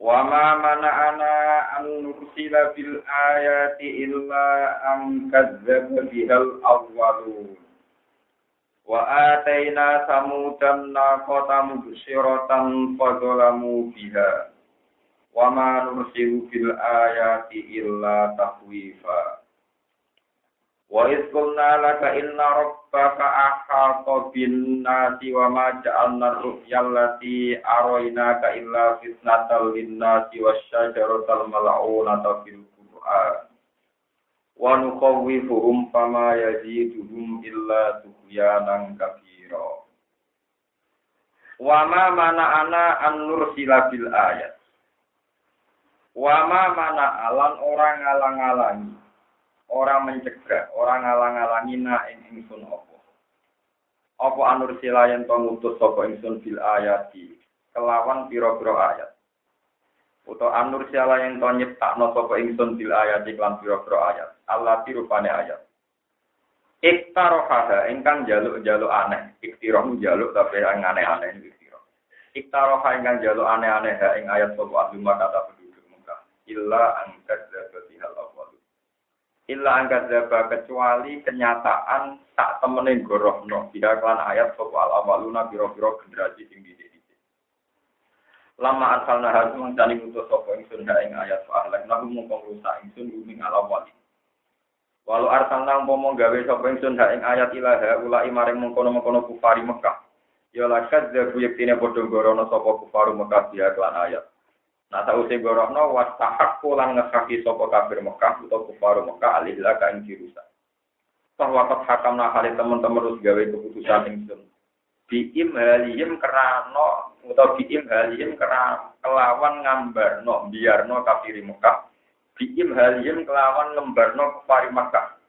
Wa ma mana'ana an nursila bil ayati illa an kadzdzaba bihal awwalun. Wa ataina samudan naqata mubsyiratan fadzalamu biha. Wa ma nursilu bil ayati illa tahwifa. Wa idh qulna laka inna rabbaka ahata bin nasi wa ma ja'alna ru'ya allati araynaka illa fitnatal lin nasi wasyajaratal mal'unata fil qur'an. Wa nukhawwifuhum fama yaziduhum illa tughyanan kabira. Wa ma mana'ana an nursila bil ayat. Wa ma mana'alan orang ngalang-alangi orang mencegah, orang ngalang-alangi na ing ingsun apa. Apa anur sila yen to ngutus sapa ingsun bil ayati kelawan pira-pira ayat. Uta anur sila yen to nyiptakno sapa ingsun bil ayati kelan pira-pira ayat. Allah rupane ayat. Iktarohaha ingkang jaluk-jaluk aneh. Iktiroh jaluk tapi yang aneh-aneh iktiroh. Iktaroha ingkang jaluk aneh-aneh ing ayat sapa ahli kata penduduk Mekah. Illa angkat illa angkat zaba kecuali kenyataan tak temenin gorohno tidak kelan ayat soal awaluna biro-biro generasi sing di lama asal nahar mengcani untuk sopo ingsun ing ayat soal nahu mungkong rusak ingsun uming ala wali walau arsal nang pomong gawe sopo ingsun ing ayat ilaha ulai maring mengkono mengkono kufari Mekah. Ya lakat zabu yektine bodong gorono sopo kufaru Mekah dia ayat Nah tak usai gorokno wastahak pulang ngekaki sopo kafir Mekah atau kufaru Mekah alihlah kain dirusak. Bahwa kot hakam nakali teman-teman harus gawe keputusan ingsun. Biim haliyim kerano atau biim haliyim kerano kelawan ngambar no biar no kafir Mekah. Biim haliyim kelawan ngembar no kufari Mekah.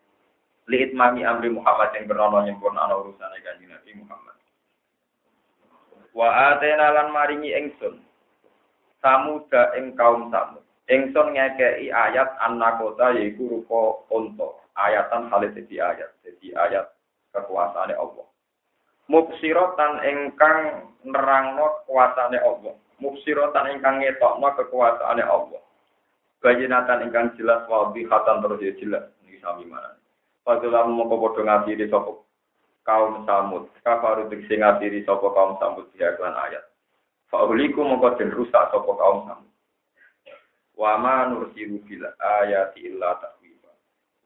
Lihat mami amri Muhammad yang bernono nyempurna urusan kanjeng Muhammad. Wa atena lan maringi ingsun samuda ing kaum samud. Ingsun ngekei ayat annakota yaiku rupa unta. Ayatan halis jadi ayat. Jadi ayat kekuasaane Allah. Mubsirotan ingkang nerangno kekuasaane Allah. Mubsirotan ingkang ngetokno kekuasaane Allah. Bayinatan ingkang jelas wadihatan terus ya jelas. Ini sami mana. Padahal mongko padha ngasiri sapa kaum samud. Kafaru diksi ngasiri sapa kaum samud dia kelan ayat. Fa'uliku mongko den rusak sapa kaum sam. Wa ma nursilu bil ayati illa tahwifa.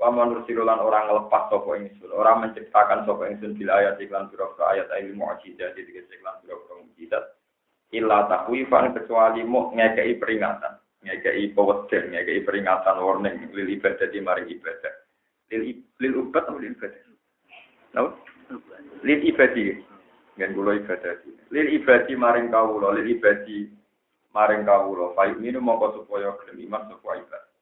Wa ma nursilu lan orang ngelepas sapa ingsun, orang menciptakan sapa ingsun bil ayati lan pira ayat ayat mukjizat jadi lan pira-pira mukjizat. Illa tahwifan kecuali mu ngekei peringatan, ngekei peweden, ngekei peringatan warning lil ibadah di mari ibadah. Lil lil ubat atau lil ibadah? Lil ibadah. Ngen kula ibadah. Lil ibadi maring kawula, lil ibadi maring kawula. Fa minu mongko supaya gelem iman sapa ibadah.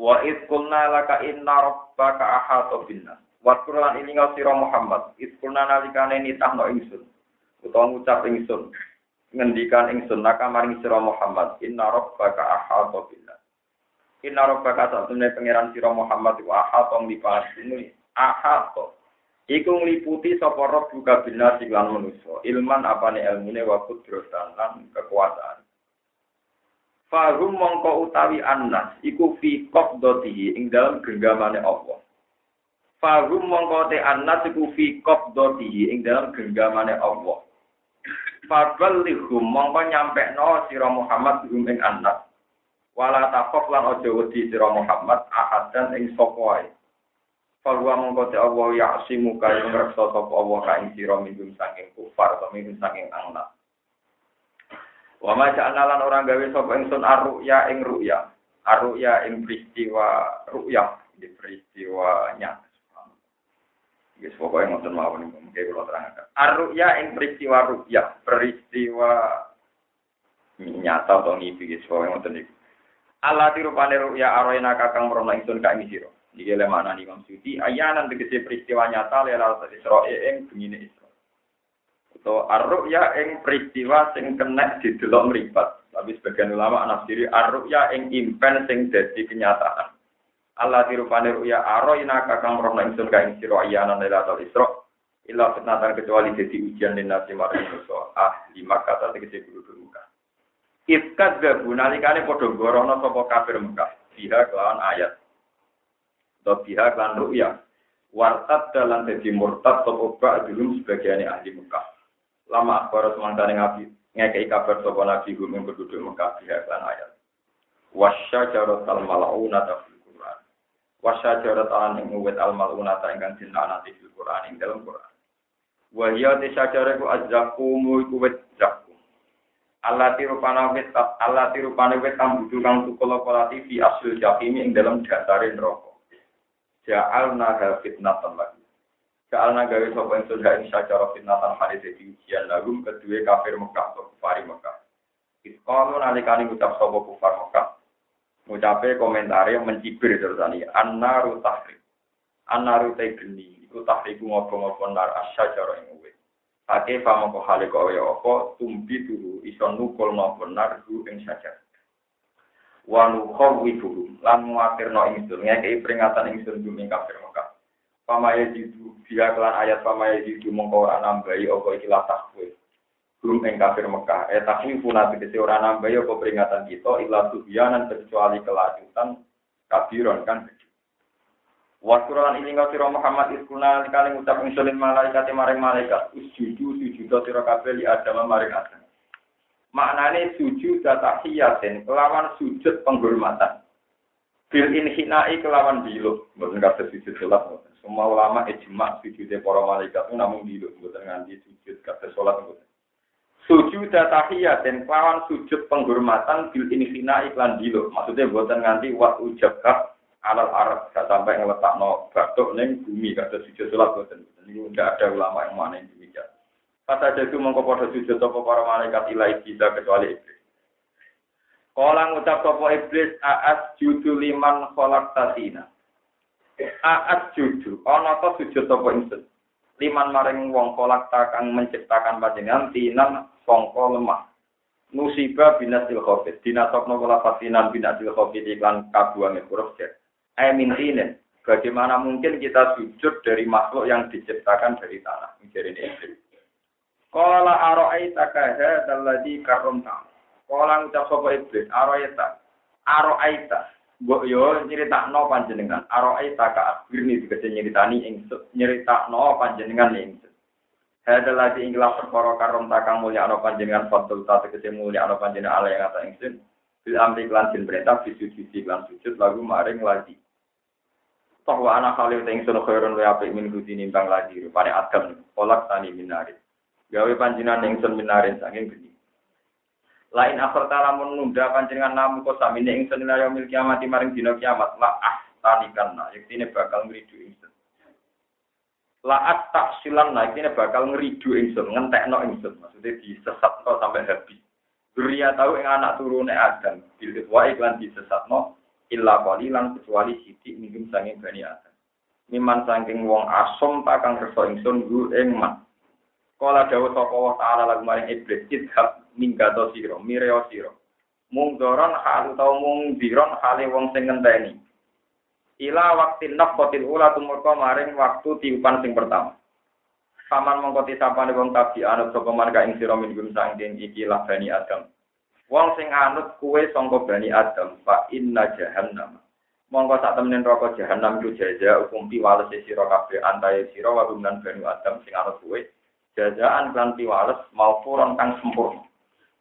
Wa id qulna laka inna rabbaka ahata binnas. Wa Qur'an ini ngau sira Muhammad. Id qulna nalikane nitahno ingsun. Utawa ngucap ingsun. Ngendikan ingsun naka maring sira Muhammad. Inna rabbaka ahata binnas. Inna rabbaka satune pangeran sira Muhammad wa ahata ngipasi ini. Ahata Iku ngliputi sapa roh buka bina siklan manusa. Ilman apane ilmune wa kudratan lan kekuasaan. Fahum mongko utawi annas iku fi qabdatihi ing dalam genggamane Allah. Fahum mongko te annas iku fi qabdatihi ing dalam genggamane Allah. Faballighum mongko nyampekno sira Muhammad hum ing annas. Wala taqaf lan aja wedi sira Muhammad ahad dan ing sapa wae. Falwa mongko te Allah ya asimu kaya ngreksa sapa Allah ka ing sira minggum saking kufar atau minggum saking angna. Wa ma ja'alna orang gawe sapa ingsun arruya ing ruya. Arruya ing peristiwa ruya, di peristiwa nyata. Yes, pokoknya ngoten mawon niku mungkin kula terangkan. Arruya ing peristiwa ruya, peristiwa nyata atau ngipi, guys, pokoknya ngoten niku. Allah tirupane ruya aroina kakang merono ingsun ka ing sira. Iki le maknani Imam Suyuti ayanan tegese peristiwa nyata lelal Isra ing bengine Isra. Utawa ar-ru'ya ing peristiwa sing kena didelok mripat. Tapi sebagian ulama nafsiri ar-ru'ya ing impen sing dadi kenyataan. Allah tirupane ruya aroina kakang merono ingsun ka ing sira ayanan lelal Isra. Illa fitnatan kecuali jadi ujian dan nasi maring dosa. Ah, lima kata tegese kudu muka. Ifkat gabu nalikane padha gorono sapa kafir Mekah. Biha kelawan ayat. Atau biha kelan ru'ya. Wartat dalam jadi murtad sapa ba'dulum sebagiannya ahli Mekah. Lama akbar semangkane ngabi ngekei kabar sapa nabi hum yang penduduk Mekah biha kelan ayat. Wasya jarot al malauna fil Quran. Wasya jarot al ing uwit al malauna ingkang dinanati fil Quran ing dalam Quran. Wahya te sajare ku azzakumu iku wit zakum. Allah tiru panawit Allah tiru panawit kang kolati fi asil jahim ing dalam dasare neraka. Ja'alna fitnatan lagi. Ja'alna gawe sapa ing surga ing sacara fitnatan hari dadi ujian lagum kedua kafir Mekah atau kufari Mekah. Iskalu nalikani ngucap sapa kufar Mekah. Ngucape komentare mencibir terus ani annaru tahrik. Annaru te geni iku tahriku ngopo-ngopo nar asyajar ing uwe. Ake famo ko hale ko ya apa tumbi dulu iso nukul ngopo nar ing syajar. Wa nukhawi dulu lan muatirno ingsun ngekei peringatan ingsun bumi kafir Mekah. Pamaya jidu dia kelan ayat pamaya jidu mongko ora nambahi apa iki latah kowe. Belum ing kafir Mekah. Eh takwi punat tegese ora nambahi apa peringatan kita ila tuhyanan kecuali kelanjutan kafiron kan Wasuran ini kau siro Muhammad iskuna kali ngucap insulin malaikat maring malaikat usjudu sujudo siro kabel di adam maring adam. Maknane sujud tahiyatin kelawan sujud penghormatan. Bil inhinai kelawan dilu, bukan kata sujud sholat. Semua ulama ijma sujudnya para malaikat namun dilu, bukan nganti sujud kata sholat. Sujud tahiyatin kelawan sujud penghormatan bil inhinai kelan dilu. Maksudnya bukan nganti wa ujabkah alal arab gak sampai ngeletak no batuk neng bumi kata sujud sholat boten ini tidak ada ulama yang mana yang demikian kata jadi mongko pada sujud toko para malaikat ilai kita kecuali iblis. Kala ngucap toko iblis aas judu liman kolak tasina. Aas judu ono to sujud toko insun? Liman maring wong kolak takang menciptakan panjenengan tinan songko lemah. Musibah binasil khofit dinasokno kula fasinan binasil khofit iklan kabuange huruf jet. Aimintinen, bagaimana mungkin kita sujud dari makhluk yang diciptakan dari tanah? Menjadi Kala aro'aita kaha dalladhi karomta. Kala ngucap sapa iblis, aro'aita. Aro'aita. Mbok yo nyeritakno panjenengan. Aro'aita ka akhirni dikece nyeritani ingsun. Nyeritakno panjenengan ingsun. Hadal lagi inglah perkara karom takang mulia ana panjenengan fatul ta tegese mulia ana panjenengan ala yang ata ingsun. Bil amri lan jin perintah bisujud lan sujud lagu maring lagi bahwa anak khalil teng sono khairun wa apik min kuti nimbang lagi rupane adam kolak tani minarin gawe panjinan ingsun minarin saking geni. Lain akhir lamun nunda panjenengan namu kok samine ingsun ila yaumil kiamat maring dina kiamat la ah tanikan nah yektine bakal ngridu ingsun. La at taksilan nah yektine bakal ngridu ingsun ngentekno ingsun. Maksudnya disesatno sampai habis. Duria tahu ing anak turune Adam, bil wa iklan disesatno illa qalilan kecuali sidik minggum sanging bani Adam. Miman saking wong asom takang kersa ingsun gu ing man. Kala dawuh sapa wa taala lagu maring iblis idhab minggato sira mireo sira. Mung doron hal utawa mung diron hale wong sing ngenteni. Ila waktu nafqatil ula tumurka maring waktu tiupan sing pertama. Paman mongko tisapane wong tabi anut sapa marga ing sira minggum saking iki lah bani Adam. Wong sing anut kue sangka Bani Adam, fa inna jahannam. Monggo sak temen neraka jahanam iku jaja hukum piwales sira kabeh antaye sira wa Bani Adam sing anut kue. Jajaan kan piwales maufuron kang sempurna.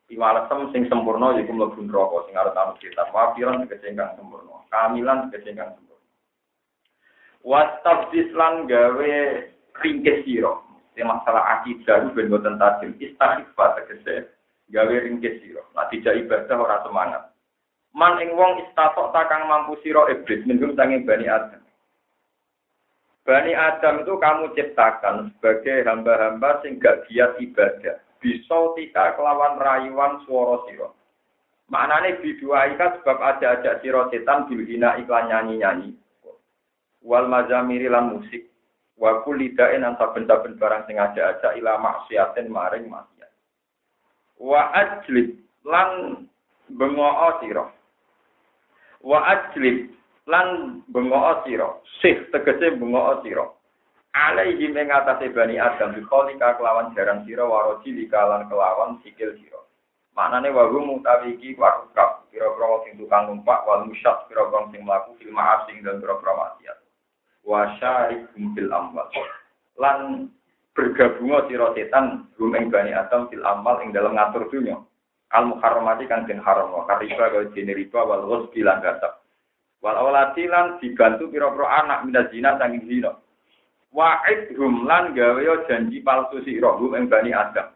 Piwalesem sing sempurna yaiku mlebu neraka sing arep kita. Wafiron tegese kang sempurna. Kamilan tegese kang sempurna. Wastabdis lan gawe ringkes sira. Masalah akidah ben boten tajim. Istaghfar tegese gawe ringkes sira. Dijak ibadah ora semangat. Man ing wong istatok takang mampu sira iblis minum sanging Bani Adam. Bani Adam itu kamu ciptakan sebagai hamba-hamba sing gak giat ibadah. Bisa tika kelawan rayuan suara sira. Maknane biduaika sebab ada-ada sira setan bilhina iklan nyanyi-nyanyi. Wal mazamiri lan musik. Wa kulidain antaben-taben barang sing aja-aja ila maksiatin maring maksiat. Wa ajlib lan bengoo sira. Wa ajlib lan bengoo sira. Sih tegese bengoo sira. Alaihi ing atase bani Adam biqolika kelawan jaran sira waroji likalan kelawan sikil sira. Maknane wa hum utawi iki warukab pira-pira sing tukang numpak wal musyad pira-pira sing mlaku fil ma'asi dan pira-pira maksiat. Wa syarikum fil amwal. Lan bergabung sira setan hum ing bani Adam fil amal ing dalam ngatur dunya. Al muharramati kang den haram wa kariba wa jene riba wal ghusbi lan gasab. Wal lan dibantu pira-pira anak minaz zina sanging zina. Wa'idhum lan gawe janji palsu sira hum ing bani Adam.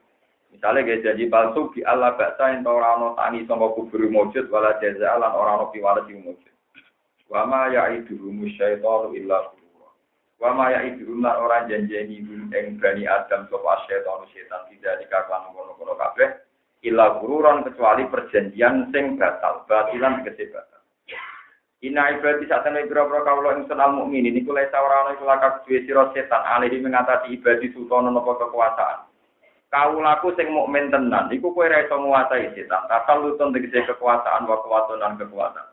Misalnya kayak janji palsu di Allah baksa yang ora ono tani sangka kubur mujud wala jaza lan ora ono piwales sing mujud. Wa ma ya'iduhum syaitanu illa ghurura. Wa ma ya'iduhum lan ora janjeni hum ing bani Adam sapa syaitan setan tidak dikaklan ngono-ngono kabeh gururan kecuali perjanjian sing batal, batilan tegese Ina ibadi saat temen biro-biro kaulo ing senal mukmin ini kulai sawarana iku lakak duwe sira setan alihi mengatasi ibadi sultan nopo kekuasaan. Kaulaku sing mukmin tenan iku kowe iso nguasai setan. Asal lutun tegese kekuasaan wa kekuatan kekuatan.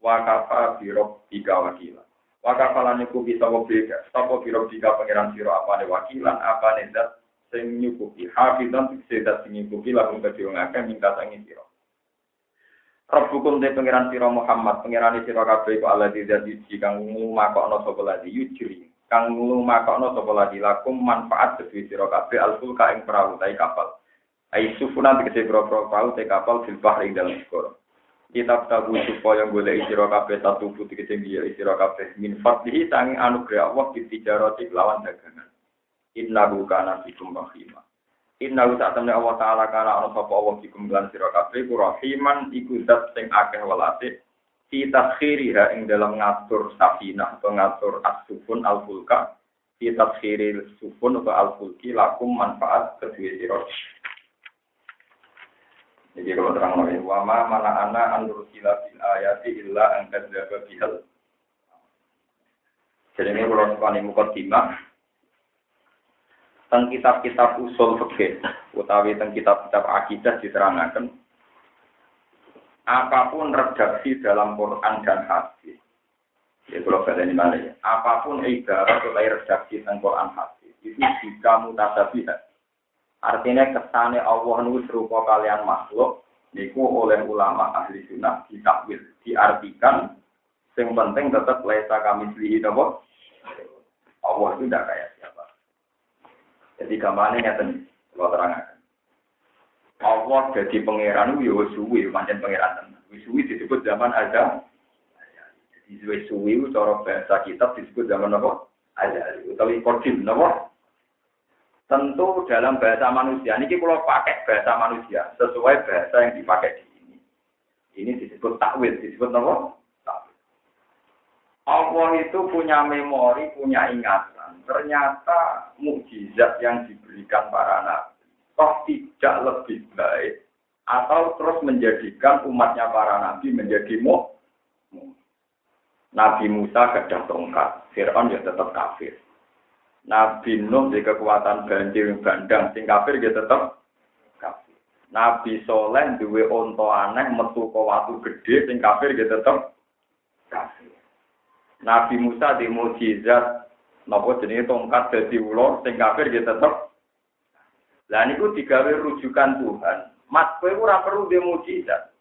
Wa kafa biro tiga wakila. Wa kafalan iku bisa wobega. Biro tiga pangeran sira apane wakilan apane zat sing nyukupi hafizan tegese zat sing nyukupi lakum kedhe wong minta sangi sira. Rabbukum de pangeran sira Muhammad, pangeran sira kabeh kok Allah dadi kang ngumakokno sapa lagi yujri. Kang ngumakokno sapa lagi lakum manfaat sedhi sira kabeh alfulka ing perahu tai kapal. Ai sufuna tegese perahu perahu tai kapal fil bahri dalam segara. Kitab tabu supaya golek sira kabeh satu putih biya sira kabeh min fadlihi sanging anugerah Allah di tijarati lawan dagangan. Innahu kana bikum rahimah. Inna usak temne Allah Ta'ala kana ana sapa Allah dikum lan sira kabeh ku rahiman iku zat sing akeh welase fi taskhiriha ing dalam ngatur safinah atau ngatur as-sufun al-fulka. Fi taskhiril sufun atau al-fulki lakum manfaat kedua sira. Jadi kalau terang lagi, wama mana ana anur sila bil ayati illa angkat jaga bihal. Jadi ini kalau sekali mukaddimah, teng kitab-kitab usul fikih utawi teng kitab-kitab akidah diterangkan. Apa pun redaksi dalam Quran dan hadis ya kalau ini mana ya? Apa pun ibarat atau redaksi tentang Quran hadis itu jika mutasabihat artinya kesane Allah nu serupa kalian makhluk niku oleh ulama ahli sunnah ditakwil diartikan yang penting tetap lesa kami selihi Allah itu tidak kayak jadi gambarnya nyata kalau terangkan. Allah jadi pangeran itu ya suwi, macam pangeran tenan. Suwi disebut zaman ada. Jadi suwi suwi cara bahasa kitab disebut zaman apa? Ada. Utawi kodim, apa? Tentu dalam bahasa manusia, ini kalau pakai bahasa manusia, sesuai bahasa yang dipakai di sini. Ini disebut takwil, disebut apa? Allah itu punya memori, punya ingat ternyata mukjizat yang diberikan para nabi toh tidak lebih baik atau terus menjadikan umatnya para nabi menjadi mu. Nabi Musa gadah tongkat, Fir'aun ya tetap kafir. Nabi Nuh di kekuatan banjir bandang, sing kafir ya tetap kafir. Nabi Soleh duwe onto aneh metu ke gede, sing kafir ya tetap kafir. Nabi Musa di mujizat Napa jenenge tongkat dadi ula sing kafir ya tetep. Lah niku digawe rujukan Tuhan. Mas kowe ora perlu dhe mukjizat.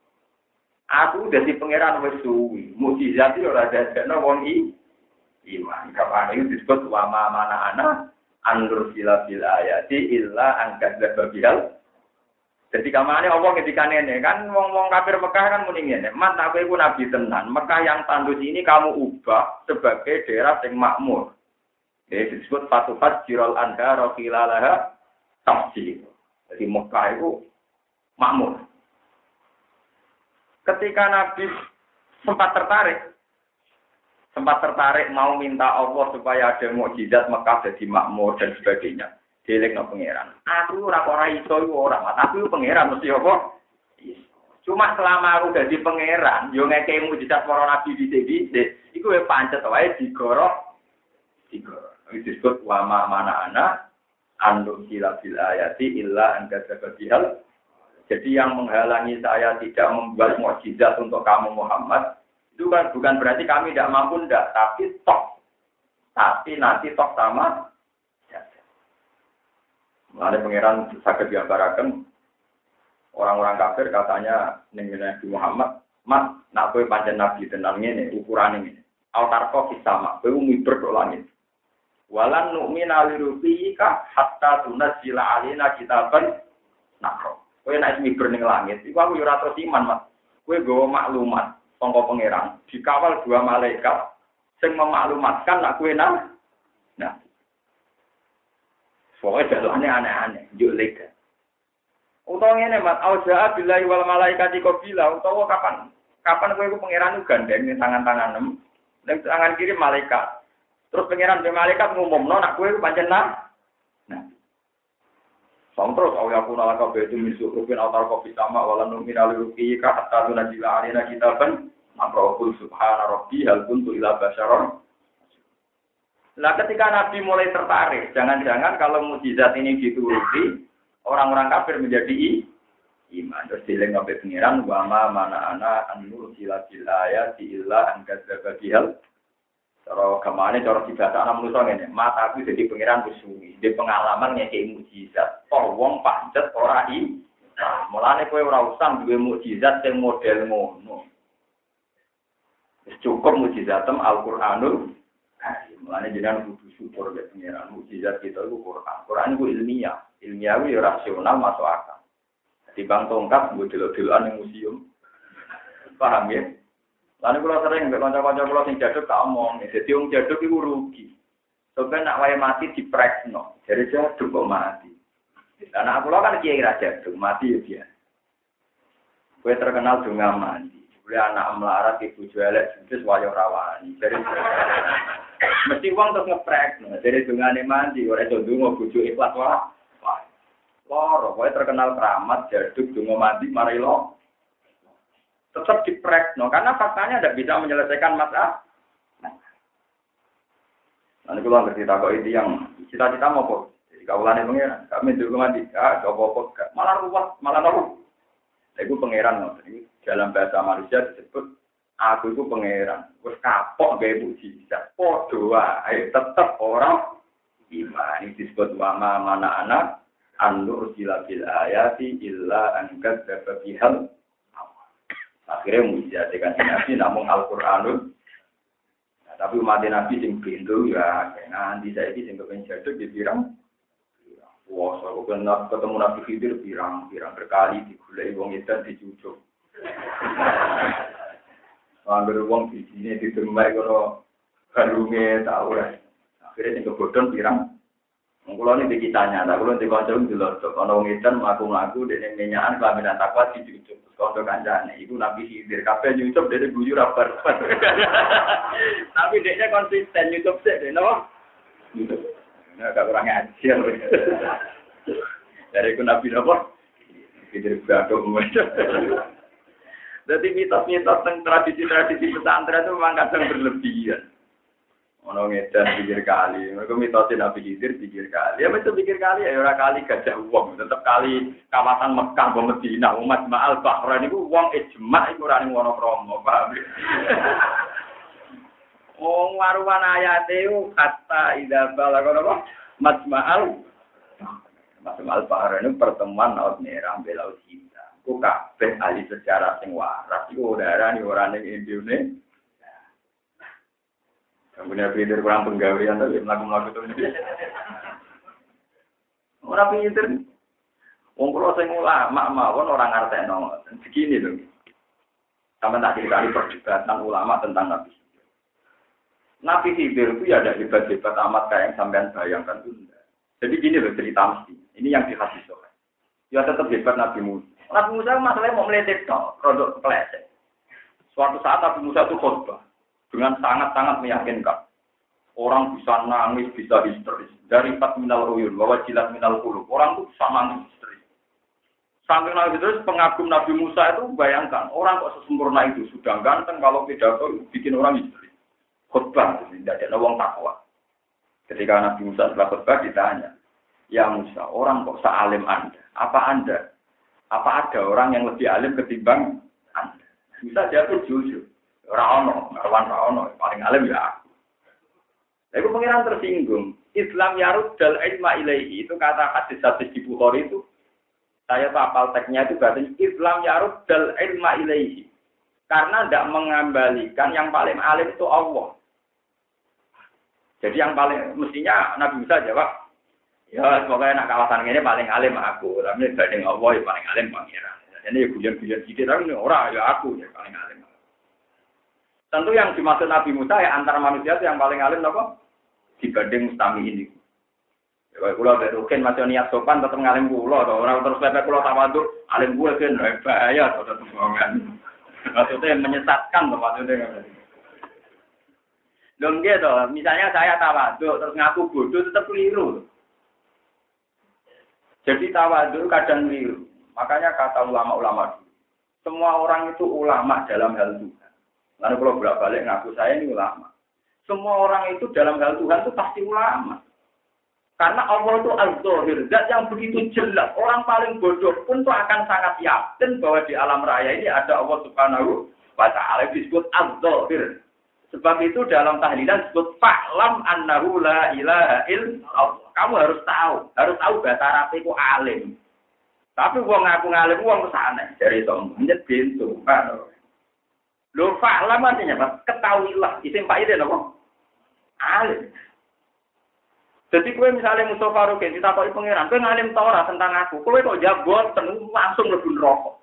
Aku dadi pangeran wis suwi. Mukjizat iki ora dadekno wong i iman. Kapan disebut wa ma mana ana anur sila bil ayati illa angkat babihal. Jadi kamane Allah ketika nenek kan wong-wong kafir Mekah kan muni ngene, "Mat aku iku nabi tenan. Mekah yang tandus ini kamu ubah sebagai daerah yang makmur." Jadi disebut fatuhat jirol anda rokilalaha tafsir. Jadi Mekah itu makmur. Ketika Nabi sempat tertarik, sempat tertarik mau minta Allah supaya ada mukjizat Mekah jadi makmur dan sebagainya. Dilek no pangeran. Aku ora ora iso ora, aku pangeran mesti apa? Cuma selama aku jadi pangeran, yo ngekei mujizat para nabi bisa-bisa, iku ya pancet wae digorok, digorok. Itu disebut wama mana anak, anu sila bil ayati illa angka sebabihal. Jadi yang menghalangi saya tidak membuat mukjizat untuk kamu Muhammad, itu kan bukan berarti kami tidak mampu ndak, tapi toh. Tapi nanti toh sama. Mengenai pangeran sakit diambarakan orang-orang kafir katanya ning Nabi Muhammad, "Mas, nak kowe pancen nabi tenan ngene ukuran ini. Altar kok sama, kowe miber kok langit. Walan nu'mina lirubika hatta tunazila alina kitaban nakro. Kowe nek miber ning langit, iku aku yo ora iman, Mas. Kowe nggawa maklumat sangka pangeran, dikawal dua malaikat sing memaklumatkan nak kowe nang Pokoknya jalannya aneh-aneh, lega. Utawa ngene Mas, auza billahi wal malaikati qabila utawa kapan kapan kowe iku pangeran gandeng ning tangan-tangan nem tangan kiri malaikat. Terus pangeran be malaikat ngumumno nak kowe pancen nah. Nah. Sang terus awi aku nala kabeh itu misu rupin autar kopi sama wala numin aliruki ka hatta tunajila alina kitaban Nabrahul subhana rabbi hal kuntu ila basyaron Lah ketika Nabi mulai tertarik, jangan-jangan kalau mujizat ini dituruti, orang-orang kafir menjadi iman. Terus dileng sampai pengiran, wama mana ana anur sila sila ya sila angkat hal. Cara ke mana cara dibahasa anak manusia ini, mata aku jadi pengiran musuhi. Di pengalaman kayak mujizat. Wong pancet ora i. Nah, mulane kowe ora usah duwe mujizat sing model ngono. Cukup mujizatem Al-Qur'anul Mulane jenengan kudu syukur mek pengiran mujizat kita itu Quran. Quran itu ilmiah ilmiah itu rasional masuk akal. Di bang tongkat, gue dilo-diloan yang museum. Paham ya? Lalu kalau sering, kanca-kanca kalau sing jaduk tak omong, jadi yang jaduk itu rugi. Soalnya nak wae mati di no, jadi jaduk kok mati. Dan aku kan kiai raja jaduk, mati ya dia. Gue terkenal juga mandi. Gue anak melarat ibu jualan judes wayo rawani. Jadi mesti uang terus ngeprek. Jadi dungane mandi, orang itu dungo bujuk ikhlas wah. Loro, pokoknya terkenal keramat, jaduk, dungo mandi, mari lo. Tetap diprek, no. karena faktanya tidak bisa menyelesaikan masalah. Nanti kalau ngerti tak itu yang cita-cita mau kok. Jadi kaulannya pengiran, kami dulu mandi, ah, coba kok, malah ruwet, malah nopo. Itu pengiran, no. Jadi, dalam bahasa manusia disebut aku itu pangeran. Terus kapok gaya mujizat. Podo ayo tetap orang iman. Ini disebut wama mana anak An-nur sila bil ayati illa angkat bihal Akhirnya mujizat dengan Nabi namun Al-Qur'anul nah, tapi umat Nabi sing pintu ya nanti saya sing kepen jaduk di pirang saya kenal ketemu Nabi Khidir pirang, pirang berkali digulai wong itu dicucuk. Wangger wong iki ne karo kalunge tak ora. Akhire sing kebodhon pirang. Wong kula ning dikitanya, tak kula ning kanca ning dulur. Ana wong edan aku ngaku dene nyenyaan kabeh nang takwa sing dicucuk. Kanca kancane iku nabi hidir kabeh nyucuk dene guyu ra bar. Tapi dheknya konsisten nyucuk sik dene no. Nah, gak kurang ajian. Dari ku nabi nopo? Hidir gak kok. Jadi mitos-mitos tentang tradisi-tradisi pesantren itu memang kadang berlebihan. Ono ngedan pikir kali, mereka mitosin Nabi Khidir pikir kali. Ya betul pikir kali, ya orang kali gajah uang, tetap kali kawasan Mekah, Bang Medina, umat Ma'al Bahrain itu uang ijma, itu orang wono kromo, paham Oh, waruan ayat itu kata ida balagon apa? Majma'al Majma'al Bahrain itu pertemuan laut merah belau cinta. Ku kabeh ahli sejarah sing waras iku ora nih orang ning. Yang punya pinter kurang penggawean tapi melakukan melakukan itu. Orang pinter. Wong kula sing ulama mawon orang ngartekno. Begini loh. Sama tak cerita perdebatan ulama tentang Nabi Nabi Khidir itu ya ada hebat-hebat amat kayak yang sampean bayangkan itu Jadi gini loh cerita mesti. Ini yang di hadis Ya tetap hebat Nabi Musa. Nabi Musa masalahnya mau meletik no, produk kepleset. Suatu saat Nabi Musa itu khutbah dengan sangat-sangat meyakinkan. Orang bisa nangis, bisa histeris. Dari empat minal uyun, bahwa jilat minal kulub. Orang itu bisa nangis histeris. Sampai Nabi terus pengagum Nabi Musa itu bayangkan orang kok sesempurna itu sudah ganteng kalau pidato bikin orang istri khutbah tidak ada wong takwa. Ketika Nabi Musa setelah khutbah ditanya, ya Musa orang kok sealim anda? Apa anda? Apa ada orang yang lebih alim ketimbang anda? Musa jawab jujur. Raono, Marwan Raono, paling alim ya aku. Lalu pengiran tersinggung. Islam yarud dal ilma ilaihi itu kata hadis-hadis di Bukhari itu saya tapal teksnya itu berarti Islam yarud dal ilma ilaihi. Karena tidak mengembalikan yang paling alim itu Allah. Jadi yang paling mestinya Nabi Musa jawab, ya semoga anak kawasan ini paling alim aku, tapi dibanding Allah ya paling alim pangeran. Ini ya guyon-guyon sedikit, tapi ini orang ya aku ya paling alim. Tentu yang dimaksud Nabi Musa ya antara manusia itu yang paling alim apa? Dibanding mustami ini. Ya, kalau dari Rukin masih niat sopan tetap ngalim pulau, orang terus lepe pulau tawaduk, alim gue kan bahaya, tetap. Maksudnya menyesatkan, maksudnya. Dong gitu, misalnya saya tawaduk terus ngaku bodoh tetap keliru. Jadi tawaduk kadang keliru. Makanya kata ulama-ulama semua orang itu ulama dalam hal Tuhan. Lalu kalau berak balik ngaku saya ini ulama. Semua orang itu dalam hal Tuhan itu pasti ulama. Karena Allah itu al-zahir, zat yang begitu jelas. Orang paling bodoh pun tuh akan sangat yakin bahwa di alam raya ini ada Allah subhanahu wa ta'ala disebut al-zahir. Sebab itu dalam tahlilan disebut fa'lam annahu la ilaha illallah. Kamu harus tahu, harus tahu bahasa Arab itu alim. Tapi wong ngaku ngalim wong ke sana dari sombong nyet pintu. Lho fa'lam artinya apa? Ketahuilah. Isim Pak itu apa? Alim. Jadi kue misalnya Mustafa Rukin ditakoki pangeran, kue ngalim Torah tentang aku, kue kok jawab langsung lebih rokok.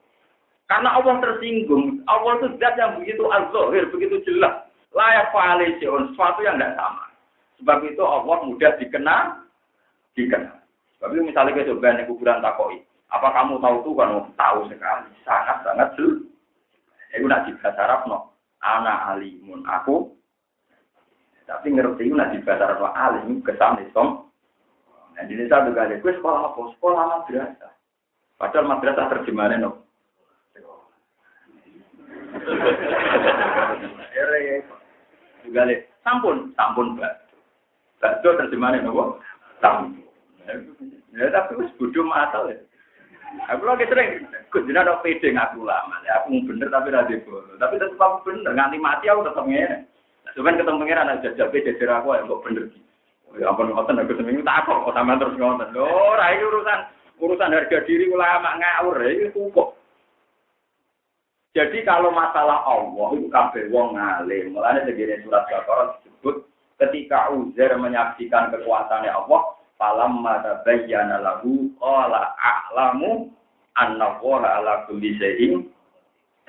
Karena Allah tersinggung, Allah itu zat yang begitu azhir, begitu jelas. Layak koalisi, sesuatu yang tidak sama. Sebab itu Allah mudah dikenal, dikenal. Itu misalnya ke coba di kuburan takoi, apa kamu tahu tuh kan? Tahu sekali, sangat-sangat jelas. Itu nak bahasa Arab no, anak alimun aku tapi ngerti itu nanti bahasa Arab alim kesan som. Nah di desa juga ada gue sekolah apa? Sekolah madrasah. Padahal madrasah terjemahannya no. Juga le, sampun, sampun mbak. Bakso terjemahannya no. Sampun. Ya tapi gue bodoh matal ya. Aku lagi sering, kujian ada pede ngaku lama. Aku bener tapi rada bodoh. Tapi tetap aku bener, nganti mati aku tetap ngene. Cuman ketemu pengiran aja jabe jajar aku yang kok bener. Ya ampun ngoten aku seminggu tak kok sampean terus ngoten. Lho, ora iki urusan urusan harga diri ulama ngawur iki kok. Jadi kalau masalah Allah itu kabeh wong ngalim. Mulane segini surat Al-Baqarah disebut ketika Uzair menyaksikan kekuasaannya Allah, falam mata bayyana lahu qala a'lamu anna ala kulli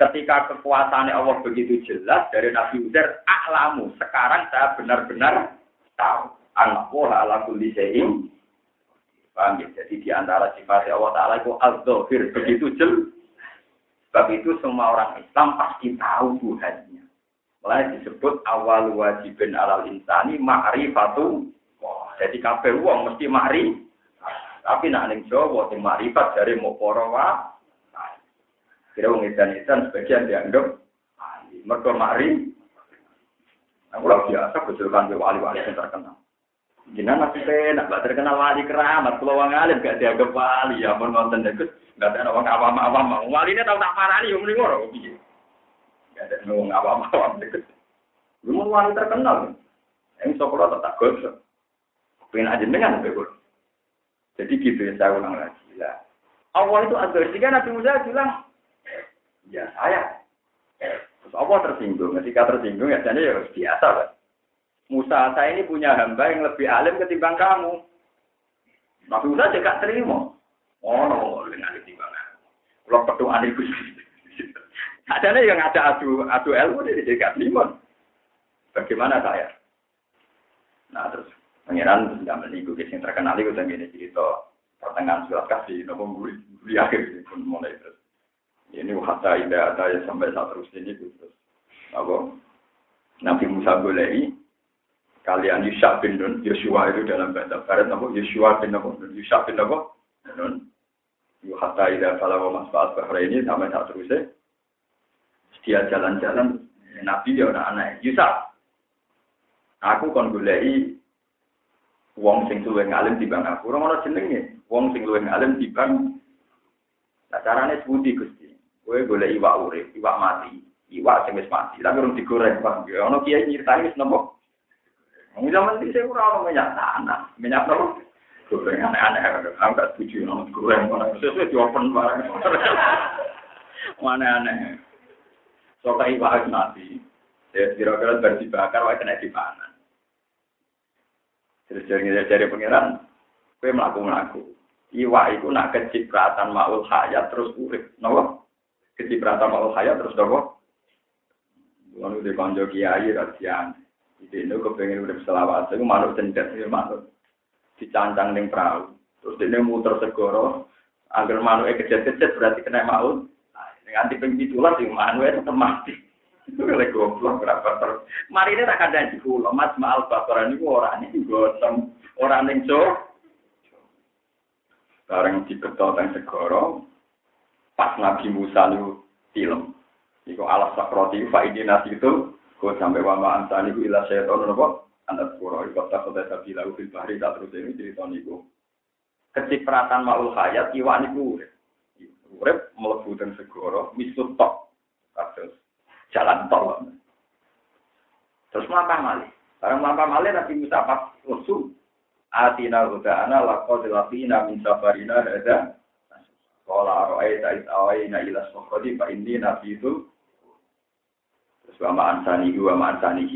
ketika kekuasaannya Allah begitu jelas dari Nabi Uzair, aklamu. Sekarang saya benar-benar tahu. Anak ala kulli syai'in. Paham ya? Jadi di antara sifat Allah Ta'ala itu al-zahir. Begitu jelas. Sebab itu semua orang Islam pasti tahu Tuhannya. Mulai disebut awal wajibin alal insani ma'rifatu. Jadi kabeh wong mesti ma'rif. Tapi nak ning Jawa sing ma'rifat dari mukoro Kira wong edan-edan sebagian dianggap. Mereka mari. Aku lagi biasa kecilkan ke wali-wali yang terkenal. Jinan masih penak, gak terkenal wali keramat. Kalau wong alim gak dianggap wali, ya pun nonton deket. Gak ada orang awam-awam. Wali ini tau tak parani, yang mending orang. Gak ada orang awam-awam deket. Lu wali terkenal. Yang sekolah tetap gosok. Pengen aja dengan Jadi gitu ya saya ulang lagi. Lah. Allah itu agar jika Nabi Musa bilang Ya saya. Terus Allah tersinggung. Ketika tersinggung ya jadi ya biasa kan. Musa saya ini punya hamba yang lebih alim ketimbang kamu. Nabi Musa juga terima. Oh, no, dengan ketimbang aku. Kalau pedoman itu ada yang ada adu adu ilmu dia tidak terima. Bagaimana saya? Nah terus pangeran sudah menipu yang terkenal itu dan ini cerita pertengahan surat kasih nopo guri akhir pun mulai terus. Ini hatta ida ada ya sampai saat terus ini terus. Apa? Nabi Musa boleh kalian Yusuf bin Nun, Yosua itu dalam bahasa Barat, apa? Yosua bin apa? Yusuf bin apa? Nun. Yu hatta ida falawa masfaat bahra ini sampai saat terusnya. Dia jalan-jalan, Nabi dia anak anak Yusuf. Aku kon golei wong sing luwih ngalim bang aku. Ora ana jenenge wong sing luwih ngalim bang. Nah, carane sebuti Gusti. Kowe golek iwak urip, iwak mati, iwak sing wis mati, tapi urung digoreng, Pak. Ya ana kiai nyritani wis nopo. Wong zaman iki ora ono minyak tanah, minyak nopo? goreng aneh-aneh. Aku gak setuju nama goreng. Sesuai di open barang. Mana aneh. Soalnya iwak mati. Ya kira-kira baru dibakar, wah kena dipanen. Terus dari pangeran, gue melaku melaku. Iwak itu nak kecipratan maul hayat terus urip, nopo? Kecipratan maul hayat terus nopo? Lalu di konjo kiai rasian. Itu ini kepengen urip selawat. Itu manut cendet, itu manut dicancang ning perahu. Terus dia muter segoro, agar manuke kejet-kejet berarti kena maut. Ning anti ping 17 sing manuke tetep mati. Itu lek goblok berapa ter. Mari ini tak ada di kulo, Mas Maal Bakar ini orang ini gosong, orang ning so. Bareng diketok teng segoro, pas Nabi Musa lu film. Iku alas sakroti fa nasi itu, kok sampai wama ansani ku ila syaiton nopo anak pura kota kota sabila fil bahri tak terus ini cerita niku kecipratan maul hayat iwak niku urip urip mlebu segara misut tok kados jalan tol terus mlampah malih. Bareng mlampah malih Nabi Musa pas usul atina hudana laqad laqina min safarina hada Kala ara'aita is awaina ila sokhodi fa inni nabi itu terus wa ma'ansani wa ma'ansani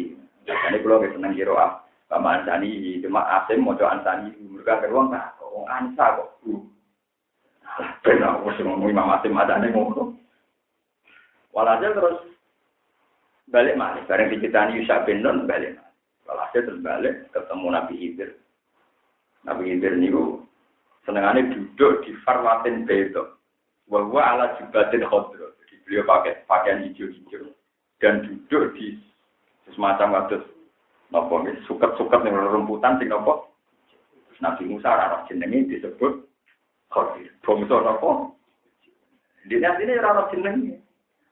ini kalau kita seneng kiro ah, sama ansani, cuma asim coba ansani, mereka beruang tak, kok ansa kok? Bu. Benar, aku sih ngomong imam asim ada nih ngomong. Walhasil terus balik mana? Bareng dicitani Yusuf bin Nun balik mana? Walhasil terus balik ketemu Nabi Khidir. Nabi Khidir niku senengannya duduk di farwatin bedo. Bahwa ala jubatin khodro. Jadi beliau pakai pakaian hijau-hijau dan duduk di semacam kados napa nggih suket-suket ning rumputan sing napa Nabi Musa ora jenenge disebut Khadir. Bangsa napa? Ora ono jenenge.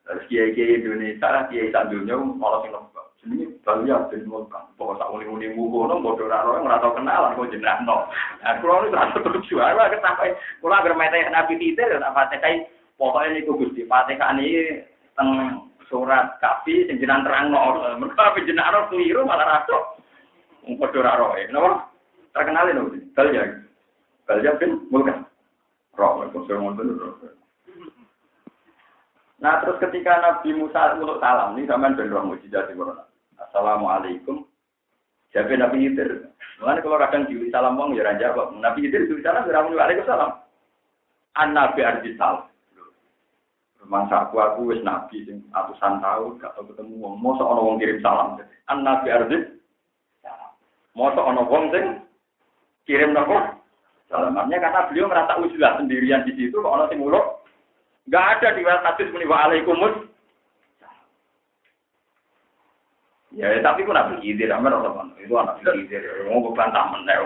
Terus kiai-kiai Indonesia, kiai sak dunya malah sing napa. Jenenge Balia bin Mulkan. Pokok sak uni-uni ngono padha ora ora ora tau kenalan kok jenengno. Nah, kula niku ora setuju. Aku ketapai kula agar mete Nabi Titil tak Fatihah pokoke niku Gusti Fatihah niki teng surat kafi sing jenengan terangno mergo ape jenengan keliru malah rasuk wong padha ora roe napa terkenal lho Balja Balja bin Mulkan roh kok Nah terus ketika Nabi Musa muluk salam, ini sampean ben roh mujizat di Quran. Assalamualaikum. Jadi Nabi Khidir. Mulane kalau kadang diuli salam wong ya jawab. Nabi Khidir diuli salam ya ora muni waalaikumsalam. An Nabi ardi salam. Mangsa aku aku wis nabi sing atusan tahun gak tau ketemu wong. Mosok ana wong kirim salam. An nabi ardi. Mosok ana wong sing kirim nopo? Salamannya karena beliau merasa usulah sendirian di situ kok ana sing. Gak ada di hadis muni wa alaikumus. Ya, tapi ku nabi khidir, amer ora Itu anak khidir. Mau bantah meneh.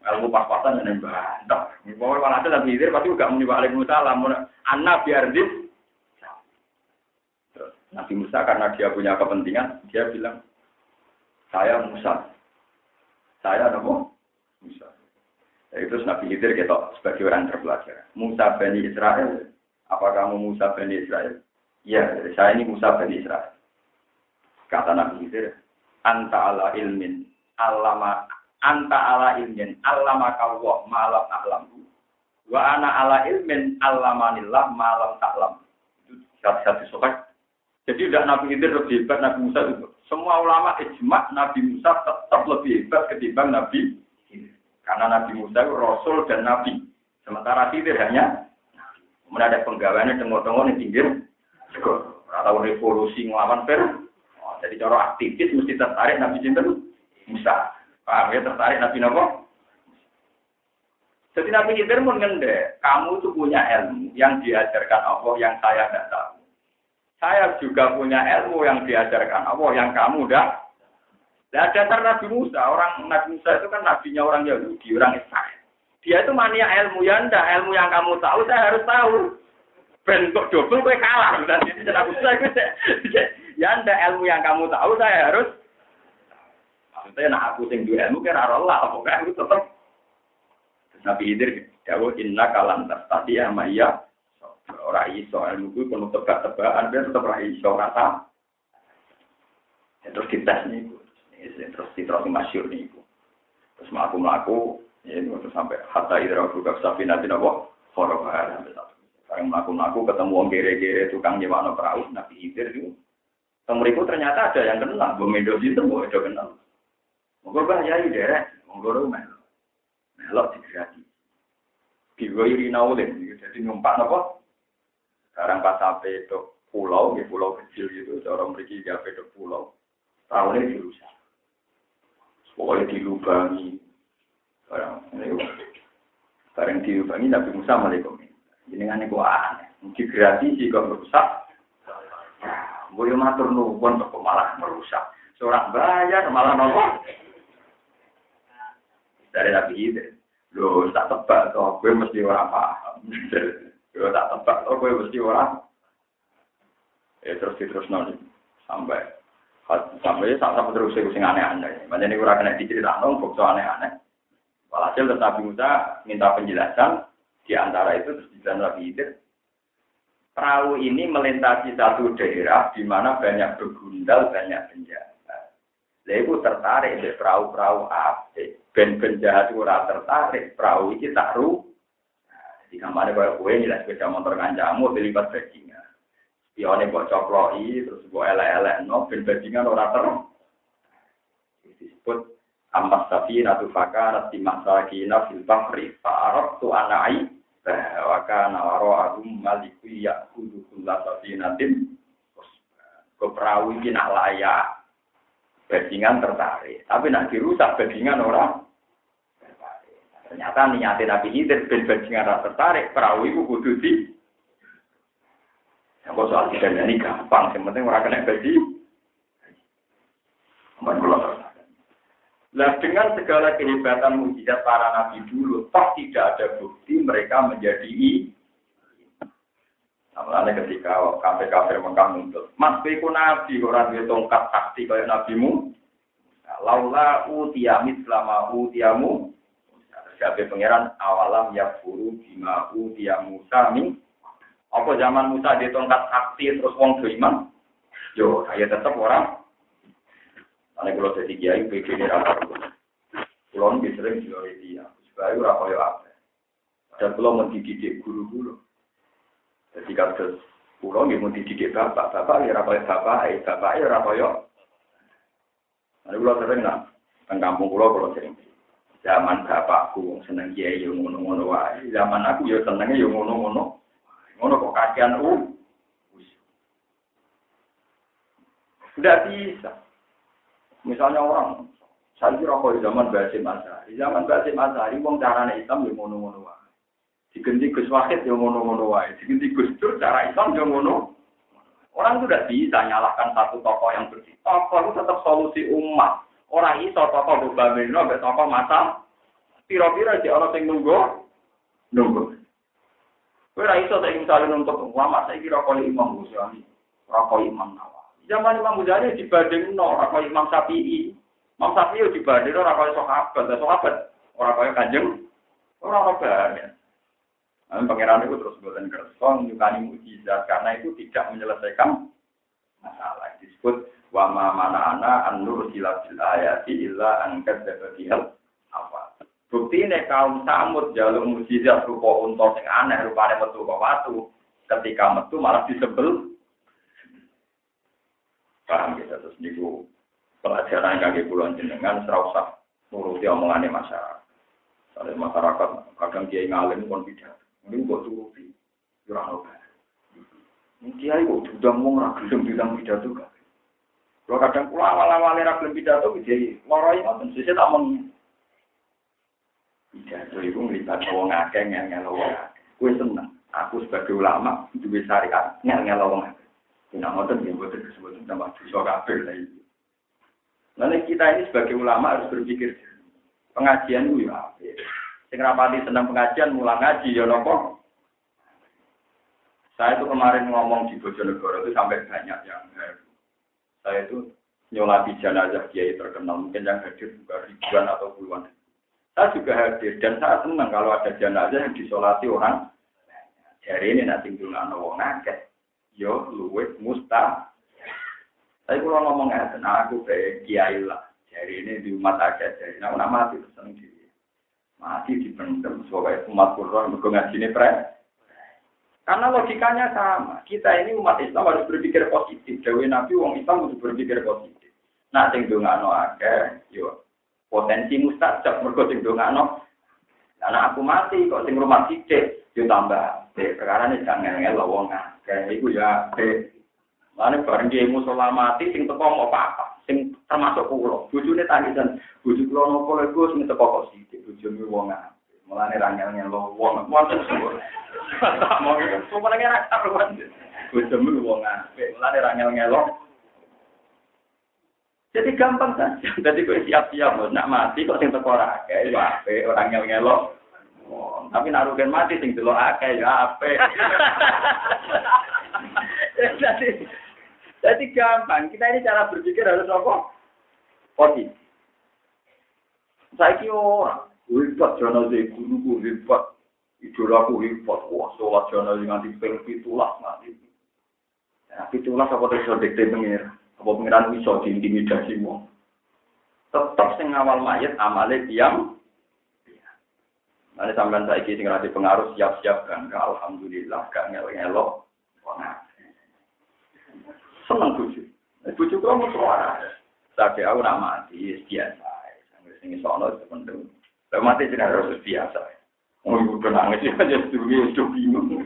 Kalau pas-pasan yang bantah. Pokoknya kalau ada nabi khidir pasti juga muni wa alaikumussalam. Anak biar di Nabi Musa karena dia punya kepentingan, dia bilang, saya Musa. Saya nopo Musa. Jadi terus Nabi Khidir kita sebagai orang terpelajar. Musa Bani Israel. Apa kamu Musa Bani Israel? Iya, saya ini Musa Bani Israel. Kata Nabi Khidir, anta ala ilmin, alama, anta ala ilmin, alama kawah malam alam. Wa ana ala ilmin alamanillah malam taklam. Itu satu-satu sokat. Jadi udah Nabi Khidir lebih hebat Nabi Musa itu. Semua ulama ijma Nabi Musa tetap lebih hebat ketimbang Nabi Karena Nabi Musa itu Rasul dan Nabi. Sementara Khidir hanya Kemudian ada penggawainya tengok-tengok di pinggir atau revolusi ngelawan per. Oh, jadi cara aktivis mesti tertarik Nabi Sinten Musa. Paham ya tertarik Nabi Nabi jadi Nabi Khidir pun ngende, kamu tuh punya ilmu yang diajarkan Allah yang saya tidak tahu. Saya juga punya ilmu yang diajarkan Allah yang kamu tidak. Nah, dasar Nabi Musa, orang Nabi Musa itu kan nabinya orang Yahudi, orang Israel. Dia itu mania ilmu ya ndak, ilmu yang kamu tahu saya harus tahu. Ben kok double kowe kalah. Dan ini cara saya ya ndak ilmu yang kamu tahu saya harus maksudnya nah aku sing duwe ilmu kira Allah, pokoknya aku tetap Nabi Hidir jauh inna kalan tadi ya maya orang iso ilmu ku penuh tebak-tebakan dia tetap ora iso rata. Ya, terus dites nih, terus terus masyur nih, terus Ya, ini waktu sampai hatta idra buka sapi nanti nopo sampai satu. Sekarang melaku-melaku ketemu orang gere-gere tukang nyewa perahu nabi Hidir itu. Temeriku ternyata ada yang kenal, Bung Medo itu Bung Medo kenal. Monggo bahaya derek, monggo rumah. Melok digerati. Digoiri naulin, jadi numpak nopo. Sekarang pas sampai ke pulau, di pulau kecil gitu, orang pergi gape ke pulau. Tahunnya dirusak. Pokoknya dilubangi, Barang ini barang diubangi Nabi Musa malaikum. Ini kan itu aneh. Mungkin gratis jika merusak. Gue matur nuwun kok malah merusak. Seorang bayar malah nolong. Dari Nabi itu. Lo tak tebak toh, gue mesti orang paham. Gue tak tebak toh, gue mesti orang. Ya terus terus nanti sampai sampai sampai terus sing aneh-aneh. Makanya ini gue kena diceritakan, kok aneh-aneh. Walhasil Nabi Musa minta penjelasan di antara itu terus dibilang Nabi Hidir. Perahu ini melintasi satu daerah di mana banyak begundal, banyak penjahat. Lalu tertarik di perahu-perahu apa? Ben penjahat ora tertarik, perahu ini tak ru. Nah, di kamar ada kue jelas sepeda motor kancamu dilipat bajingan. Spione buat coploi, terus buat elek-elek, no, ben bajingan ora ter. Disebut Amma safina tu fakarat di masakina fil bahri fa'arab tu anai wa kana wara'ahum maliku ya'kudu kulla safinatin ke perahu ini nak layak. Bajingan tertarik. Tapi nak dirusak bajingan orang ternyata niatnya Nabi Hidir ben bajingan tertarik perahu itu kudu di yang soal tidak ini gampang yang penting orang kena gaji Aman Nah dengan segala kehebatan mujizat para nabi dulu, toh tidak ada bukti mereka menjadi. Nah, ketika kafir-kafir Mekah muncul, mas beku nabi orang dia tongkat sakti kayak nabimu. Nah, laula utiamit selama utiamu. Siapa pangeran awalam ya buru bima utiamu sami. Apa zaman Musa dia tongkat sakti terus wong iman? Yo, saya tetap orang karena kalau jadi kiai, begini rata Kalau lebih sering jual dia, supaya ora kaya apa. Dan kalau mau dididik guru-guru. Jadi kasus pulau nggak mau dididik bapak, bapak ya kaya bapak, bapak ya ora kaya. Nah, kalau sering nah, kan kampung pulau kalau sering. Zaman bapakku seneng kiai yang ngono-ngono wae. Zaman aku ya senengnya yang ngono-ngono. Ngono kok kajian u. Sudah bisa. Misalnya orang, saya kira di zaman Basim Di zaman Basim Asari, wong caranya Islam yang ngono-ngono wae. Diganti Gus Wahid yang ngono-ngono wae. Diganti Gus Dur cara Islam yang ngono. Orang itu tidak bisa nyalahkan satu tokoh yang bersih. Tokoh itu tetap solusi umat. Orang itu tokoh Bubamino, sampai tokoh masa. Piro-piro di orang yang nunggu. Nunggu. Ra iso tak misalnya nuntut ulama saya kira kali Imam Ghazali, ora Imam Nawawi. Zaman Imam Ghazali dibanding no orang Imam Syafi'i. Imam Syafi'i dibanding orang kaya sahabat, dan sahabat orang kaya kanjeng, orang banyak. Nah, pangeran itu terus buatan kerson, nyukani mujizat karena itu tidak menyelesaikan masalah. Disebut wama mana ana anur silatil ayati illa angkat dabatihal apa. Bukti ini kaum samud jalur mujizat rupa untuk yang aneh, rupanya metu watu. Ketika metu malah disebel Paham kita terus niku pelajaran kaki puluhan jenengan serasa nuruti omongannya masyarakat. Soalnya masyarakat kadang dia ngalim pun tidak. Ini buat turuti. Jurang obat. Dia itu sudah mau ngelem bilang pidato kan. Kalau kadang pulang awal-awal ngelem pidato, jadi warai ngoten. Saya tak mau pidato itu melibat wong akeh ngel-ngel. Gue seneng. Aku sebagai ulama, duwe syariat ngel-ngel. Tidak ngotot yang buat nama dosa kafir. Nanti kita ini sebagai ulama harus berpikir pengajian itu ya Sing rapati senang pengajian mulang ngaji ya nopo. Saya itu kemarin ngomong di Bojonegoro itu sampai banyak yang. Saya itu nyolati jenazah kiai terkenal, mungkin yang hadir juga ribuan atau puluhan. Saya juga hadir dan saya senang kalau ada jenazah yang disolati orang. Jadi ini nanti dulu anak wong akeh. Yo luwes musta. Tapi kalau ngomong ngeten, aku kayak kiai lah. Jadi ini di umat akeh. Jadi nah, mati seneng diri. Mati dipendem sebagai umat mergo ngajine pre. Karena logikanya sama. Kita ini umat Islam harus berpikir positif. Dewi Nabi, wong Islam harus berpikir positif. Nah, sing dongano akeh, yo potensi mustajab mergo sing dongano. Karena aku mati kok sing rumah sithik, yo tambah. Dek, perkara ini jangan ngelo wong akeh. Iku ya, dek. Mane bareng dia musola mati, sing teko mau apa? Sing termasuk kulo. Bojone tangisan, bojo kulo nopo lho sing teko kok sithik, bojone wong akeh. Mulane rangel ngelo wong wonten suwur. Mau sebenarnya ra karuan. Bojomu wong apik, mulane rangel ngelo. Jadi gampang saja. Jadi kok siap-siap nak mati kok sing teko ora akeh, apik, ora ngel-ngelo. Tapi nak rugen mati sing delok akeh ya apik. jadi jadi gampang. Kita ini cara berpikir harus apa? Positif. Saya kira orang Hebat jenazah guruku hebat. Idolaku hebat. Wah, sholat jenazah nganti ping pitulas nganti. Nah, pitulas apa terus dikte pengir. Apa pengiran bisa diintimidasi wong. Tetap sing awal mayat amale diam. Nanti sampean saya sing ngerti pengaruh siap-siap kan. Alhamdulillah gak ngel-ngelok. Seneng bujuk. Bujuk kamu suara. Saya aku nak mati, biasa. Sini sono sepenting. Lah mati jeneng harus biasa. Oh, ibu nangis ya, aja sedurunge itu bingung.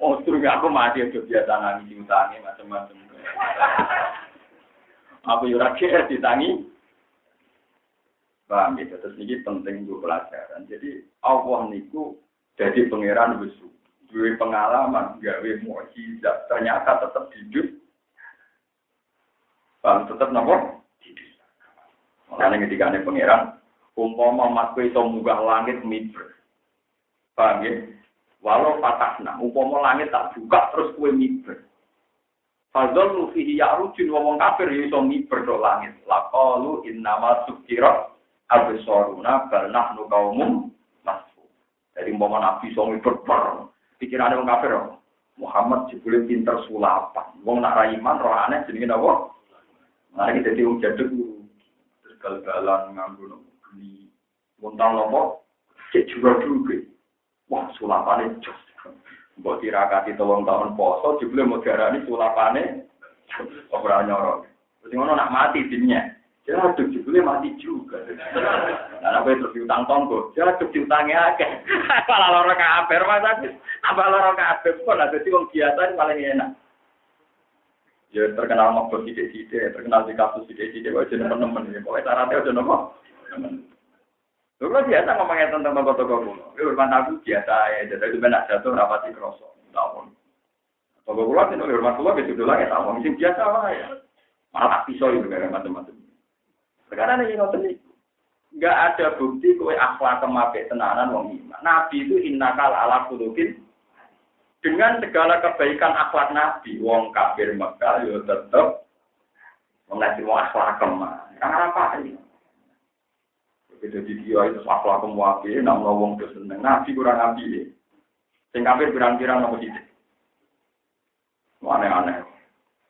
Oh, sedurunge aku mati aja biasa nangis utangi macam-macam. Aku yo ora kira ditangi. Paham gitu, terus ini penting untuk pelajaran. Jadi Allah niku jadi pangeran besar. Dua pengalaman, gawe mukjizat, ternyata tetap hidup. Paham, tetap nopo? Makanya ketika ini pangeran, umpama mas kowe iso munggah langit miber. Paham ya? Walau patahna, umpama langit tak buka terus kowe miber. Fadzal lu fihi ya'rujun wong kafir ya iso do langit. Laqalu innama sukira absoruna bal nahnu qaumum masfu. Jadi umpama nabi iso miber ber. Pikirane wong kafir Muhammad jebule pinter sulapan. Wong nak ra iman roh aneh jenenge napa? Nah, kita dadi wong jaduk terus gal-galan nganggo beli montang nopo cek juga wah sulapane jos. Mbok tirakati tolong tahun poso jebule mau diarani sulapane ora nyorok? Terus ngono nak mati dinnya Jatuh jebule mati juga. Nah, apa itu diutang tonggo? Jatuh diutangnya akeh. Malah loro kabeh, Mas Apa loro kabeh kok lah dadi wong biasa paling enak. Ya terkenal mau sidik-sidik, terkenal di kasus sidik-sidik wae teman-teman. Pokoke syaratnya aja nopo. Lu kan biasa ngomongnya tentang toko-toko kuno. Lu hormat aku biasa ya, jadi itu benar jatuh rapati kroso. Tahun. Toko kulo itu hormat kulo itu dulu lagi tahun. Mungkin biasa lah ya. Malah tak pisau itu macam-macam. Sekarang ini ngotot nih. Gak ada bukti kue akhlak kemabe tenanan wong iman. Nabi itu innakal ala kulukin. Dengan segala kebaikan akhlak Nabi, wong kafir Mekah yo ya tetep mengaji wong akhlak kemah. Karena apa ini? Jadi dia itu akhlak kemuapi, namun wong itu seneng. Nabi kurang nabi. Sing kafir pirang-pirang nopo sithik. Aneh-aneh.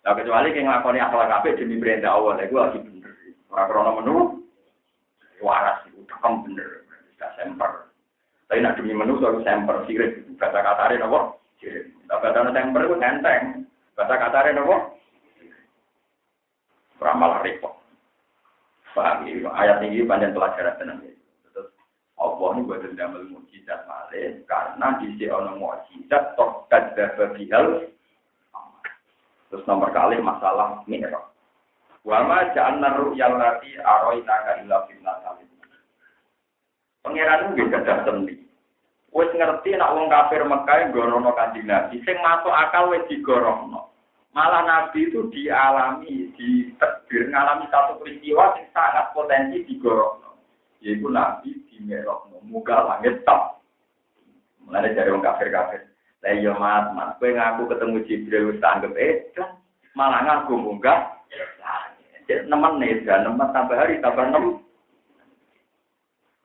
Nah kecuali yang ngakoni akhlak kafir demi perintah Allah, itu lagi. Orang krono menu, waras itu kam bener, tidak semper. Tapi nak demi menu soal semper sirik, kata katare nopo sirik. Kata semper itu enteng, kata katare nopo. Ramal repot. Paham ya? Ayat ini panjang pelajaran tenang ya. Terus Allah ini buat damel mujizat malih karena di sini ono mujizat kada bihal. Terus nomor kali masalah mineral. Wama ja'alna ru'yal lati aroinaka illa fitnatan. Pangeran itu gak sendi. Wes ngerti nak wong kafir Mekah gorono kanjeng Nabi sing masuk akal wis digorono. Malah Nabi itu dialami, di terdiri ngalami satu peristiwa yang sangat potensi digorokno. Yaitu Nabi di Merokno, muka langit top. Mulane dari wong kafir-kafir. Lah iya mat kowe ngaku ketemu Jibril wis anggap edan, malah ngaku munggah. Nemen nih, nemen. Tambah hari tambah enam.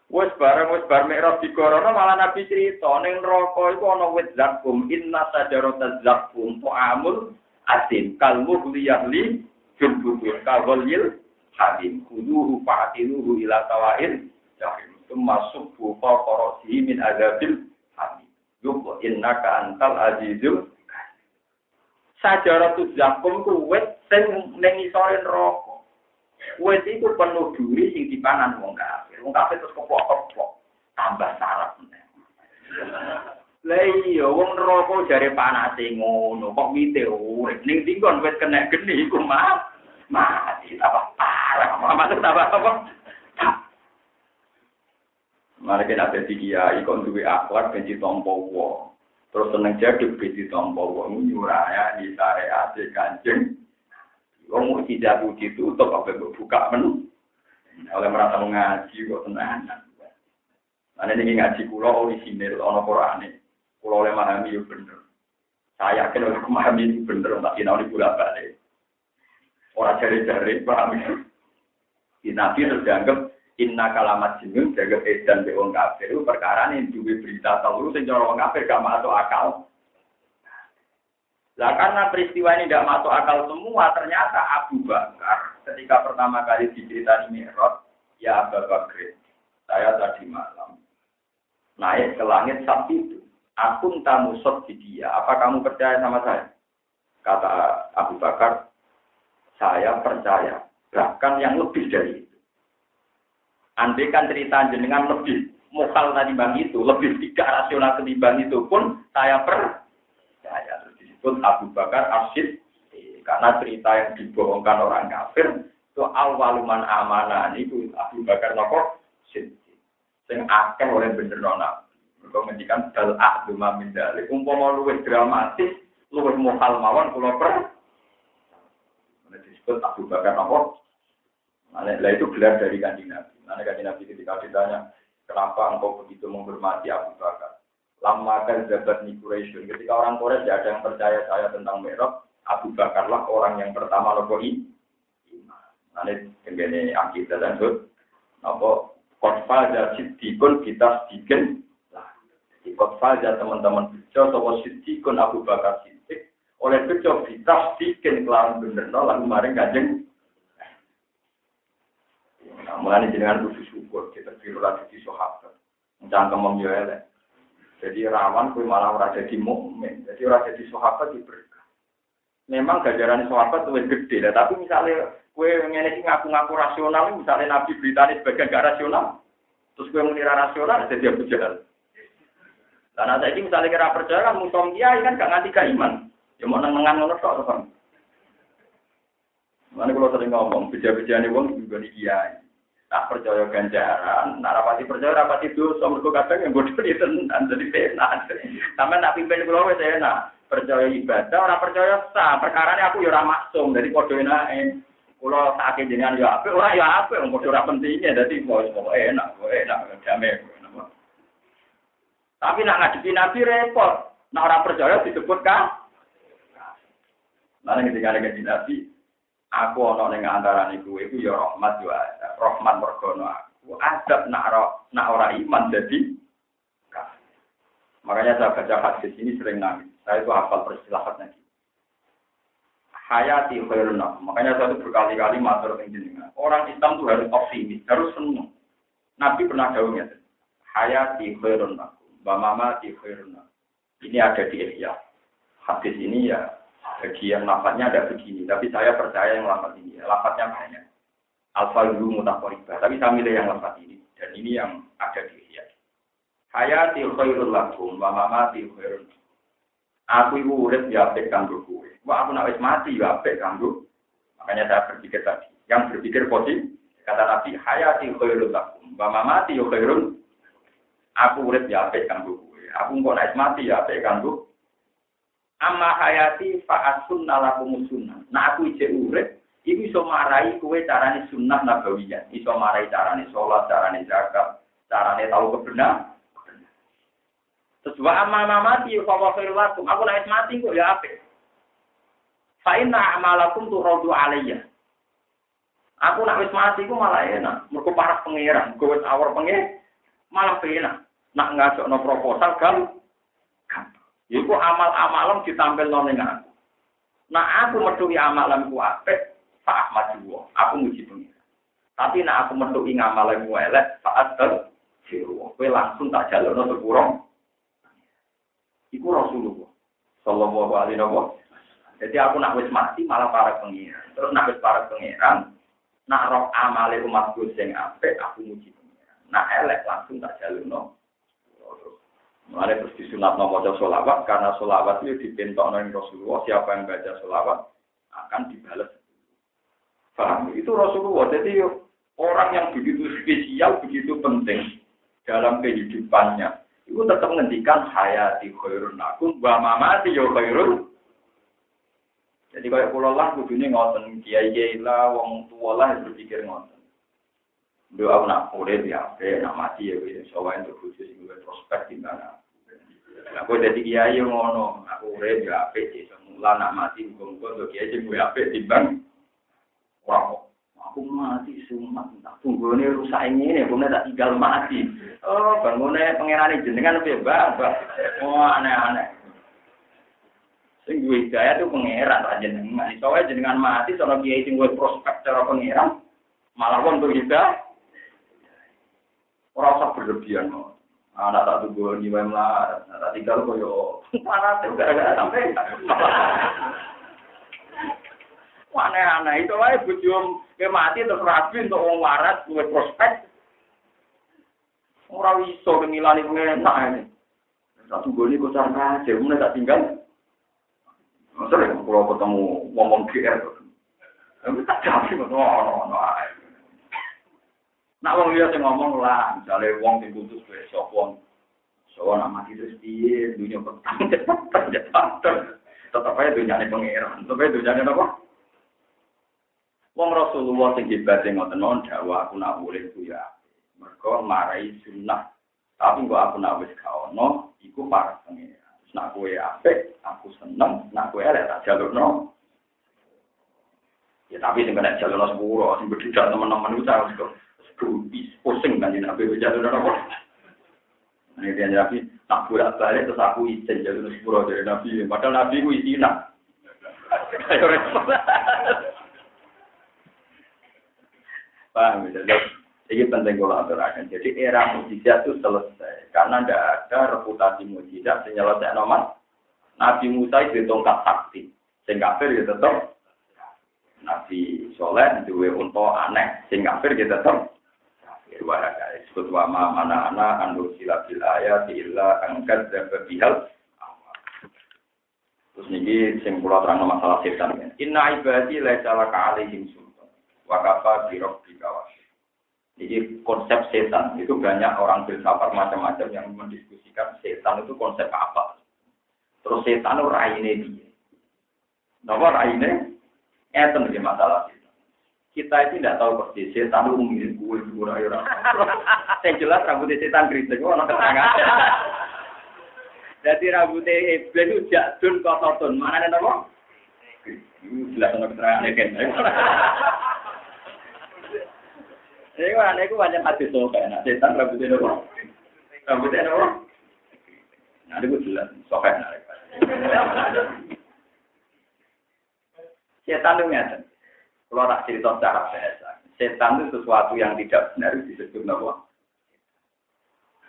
Wes bareng wes bar mikraj di corona malah Nabi cerita ning neraka iku ana wit zakum. Inna sajarata zakum tu'amul asin kal mughliyahli fil budur kawalil hadim kuduhu fa'tiluhu ila tawain jahim. Masuk buka korosi min azabil hadim yuk innaka antal azizul sajaratu zakum ku wit sing ning isore neraka Wes itu penuh duri sing dipanan wong kafir. Wong kafir terus keplok-keplok. Tambah sarap. Lah iya wong neraka jare panase ngono, kok wite urip ning tinggon wis kena geni iku mah mati apa parah. Maksud apa apa? Mari kita ada tiga ikon duwe akhlak ben ditompo wong. Terus seneng jaduk ben ditompo wong nyuraya di syariat kanjeng Wong mukjizat ditutup apa buka menu. Oleh merasa mengaji kok tenanan. Ane ini ngaji kula oh sini ana Qur'ane. Kula oleh memahami yo bener. Saya yakin oleh memahami itu bener tak sinau di balik. Orang cari-cari paham ya. Di Nabi harus dianggap inna kalamat jinun jaga edan be wong kafir itu perkara ini juga berita tahu sing cara wong kafir gak masuk akal. Lah karena peristiwa ini tidak masuk akal semua, ternyata Abu Bakar ketika pertama kali diceritani Mi'raj, ya Abu Bakar, saya tadi malam naik ke langit saat itu. Aku tamu di dia. Apa kamu percaya sama saya? Kata Abu Bakar, saya percaya. Bahkan yang lebih dari itu. Andai kan cerita jenengan lebih mukal tadi bang itu, lebih tidak rasional ketimbang itu pun saya percaya disebut Abu Bakar Asyid karena cerita yang dibohongkan orang kafir itu awaluman amanah itu Abu Bakar nopo Sid sing akeh oleh bener nona mereka menjadikan dal ahdu mamin dalik umpama luwih dramatis luwih muhal mawon kula per disebut Abu Bakar nopo Nah, itu gelar dari kanjeng Nabi. Nah, kanjeng ketika ditanya, kenapa engkau begitu menghormati Abu Bakar? Lama kan jabat Quraisy. Ketika orang Quraisy tidak ada yang percaya saya tentang Mi'raj, Abu Bakarlah orang yang pertama nopo iman. Nanti kembali akidah dan hud. Nopo kotfal sidikun kita sedikit. Di kotfal teman-teman bejo sopo sidikun Abu Bakar sidik. Oleh bejo kita sedikit kelawan bener no lalu maring kajeng. Nah, mulai jenengan khusus syukur kita biru lagi di sahabat. Jangan. Jadi rawan kue malah ora jadi mukmin. Jadi ora jadi sahabat diberkah. Memang gajaran sahabat tuh gede lah. Tapi misalnya kue ngene ngaku-ngaku rasional, misalnya Nabi beritanya sebagai gak rasional, terus kue mengira rasional, jadi Abu Jahal. Karena saya ini misalnya kira percaya kan kiai kan gak nganti gak iman. Ya mau nengan ngono tok kan. Mana kalau sering ngomong, beja-beja nih wong juga kiai. Tak percaya ganjaran, nak rapati percaya rapati itu, sama mergo kadang yang bodoh itu tenan jadi penak. Sampai nak pimpin kula wis enak. Percaya ibadah, orang percaya sah. Perkara ini aku ya ora maksum, jadi padha enake. Kula sakit jenengan ya apik, ora ya apik, wong padha ora pentingnya, dadi mau enak, enak, damai. Tapi nak ngadepi nabi repot. Nak orang percaya disebut kan? Nah, ketika nabi, aku ana ning antarané kowe iku ya rahmat yo ada. Rahmat mergono aku. Adab nak nak ora iman jadi Makanya saya baca hadis ini sering nangis. Saya itu hafal persilahatnya. Hayati khairun Makanya saya itu berkali-kali matur jenengan. Orang Islam itu harus optimis, harus senang. Nabi pernah jauhnya. Hayati khairun Bama di khairun Ini ada di Ihya. Hadis ini ya bagi yang lafadznya ada begini, tapi saya percaya yang lafadz ini, lafadznya banyak. Alfa dulu mutakoribah, tapi saya milih yang lafadz ini, dan ini yang ada di Ihya. Hayati khairul lakum, wa mamati Aku ibu urip ya apik kanggo kowe. Wah aku nak wis mati ya apik kanggo. Makanya saya berpikir tadi. Yang berpikir positif, kata Nabi, hayati khairul lakum, wa mamati khairul. Aku urip ya apik kanggo kowe. Aku kok nak mati ya apik kanggo Amma hayati fa'asun nalakum sunnah. Nah aku ije urip, iku iso marai kue carane sunnah nabawiyah. Iso marai carane sholat, carane zakat, carane tahu kebenar. Terus wa amma mati fa wa. Aku nek mati kok ya apik. Fa inna amalakum turadu alayya. Aku nak wis mati ku malah enak. Mergo parah pangeran, wis awor pengen malah enak. Nak ngajak no proposal kan Iku amal-amalan ditampil no ning aku. Nah aku metuhi amalan ku apik, Pak Ahmad juga. Aku muji pengiran. Tapi nak aku metuhi amalan ku elek, saat ter Kowe langsung tak jalono sepurong. Iku Rasulullah. Sallallahu alaihi wasallam. Jadi aku nak wis mati malah para pengiran. Terus nak wis para pengiran, nak roh amale umatku sing apik, aku muji pengiran. Nak elek langsung tak jalono. Mulai terus disunat baca sholawat karena sholawat itu dipintok oleh Rasulullah. Siapa yang baca sholawat akan dibalas. Paham? Itu Rasulullah. Jadi orang yang begitu spesial, begitu penting dalam kehidupannya. Itu tetap menghentikan hayati khairun akum, wa mamati yo khairun. Jadi kayak pulau lah, kudunya ngoten, kiai kiai lah, wong tua lah berpikir ngoten. Doa nak boleh ya, nak mati ya, soalnya untuk khusus gue prospek di mana. Aku jadi kiai ngono, aku urip ya apik sih semula nak mati muga-muga untuk kiai sing gue apik timbang ora aku mati sumat tak tunggone rusak ini aku tak tinggal mati. Oh, bangunnya pangeran jenengan piye, Mbak? Oh, aneh-aneh. Sing gue hidayah tuh pangeran ra jenengan. Soale jenengan mati sono kiai gue prospek cara pangeran malah wong tuh hidayah. Ora usah berlebihan. No. anak tak tunggu di lah, tak tinggal koyo mana tuh gara-gara sampai. Mana aneh itu lah bujum ke mati terus rapi untuk orang waras gue prospek. Orang iso kemilani pengen ini. Tak tunggu ini kok cara aja tak tinggal. Sering kalau ketemu ngomong GR tapi tak jadi no no no Nak wong liya sing ngomong lah, misale wong sing putus besok wong so nak mati terus piye, dunia petang cepat tetap aja dunyane pangeran, tetap aja dunyane apa? Wong Rasulullah sing hebat sing ngoten mawon dakwah aku nak urip ku ya. Mergo marai sunnah. Tapi kok aku nak wis gak ono, iku para pangeran. Nak kowe apik, aku seneng, nak kowe elek tak jalurno. Ya tapi sing kena jalurno sepuro, sing beda teman-teman itu harus Bubis, pusing kan Nabi jatuh dan apa? Ini dia Nabi, tak bolak balik terus aku izin jatuh sepuluh dari Nabi. Padahal Nabi ku izin Paham ya? Ini penting kalau aturakan. Jadi era mujizat itu selesai. Karena tidak ada reputasi mujizat menyelesaikan nomor. Nabi Musa itu tongkat sakti. Sing kafir ya tetap. Nabi Soleh duwe untuk aneh. Sing kafir ya tetap. Wahada disebut wa ma mana ana anu sila bil ayat illa angkat dan bihal Terus niki sing kula terang masalah setan. Inna ibadi laisa laka alaihim sultan. Wa kafa bi rabbika Jadi konsep setan itu banyak orang filsafat macam-macam yang mendiskusikan setan itu konsep apa. Terus setan itu raine dia. Napa raine? Eten masalah kita itu tidak tahu persis setan itu mirip gue gue ayo Saya jelas rambutnya setan kritik, anak keterangan. Jadi rambutnya iblis itu jadun kosotun, mana ada nama? Jelas anak keterangan ya kan. Ini kan aneh gue banyak hati sokai, nah setan rambutnya nama. Rambutnya nama. Nah, itu jelas sokai. Setan itu ngerti. Kalau tak cerita secara bahasa, setan itu sesuatu yang tidak benar disebut nama.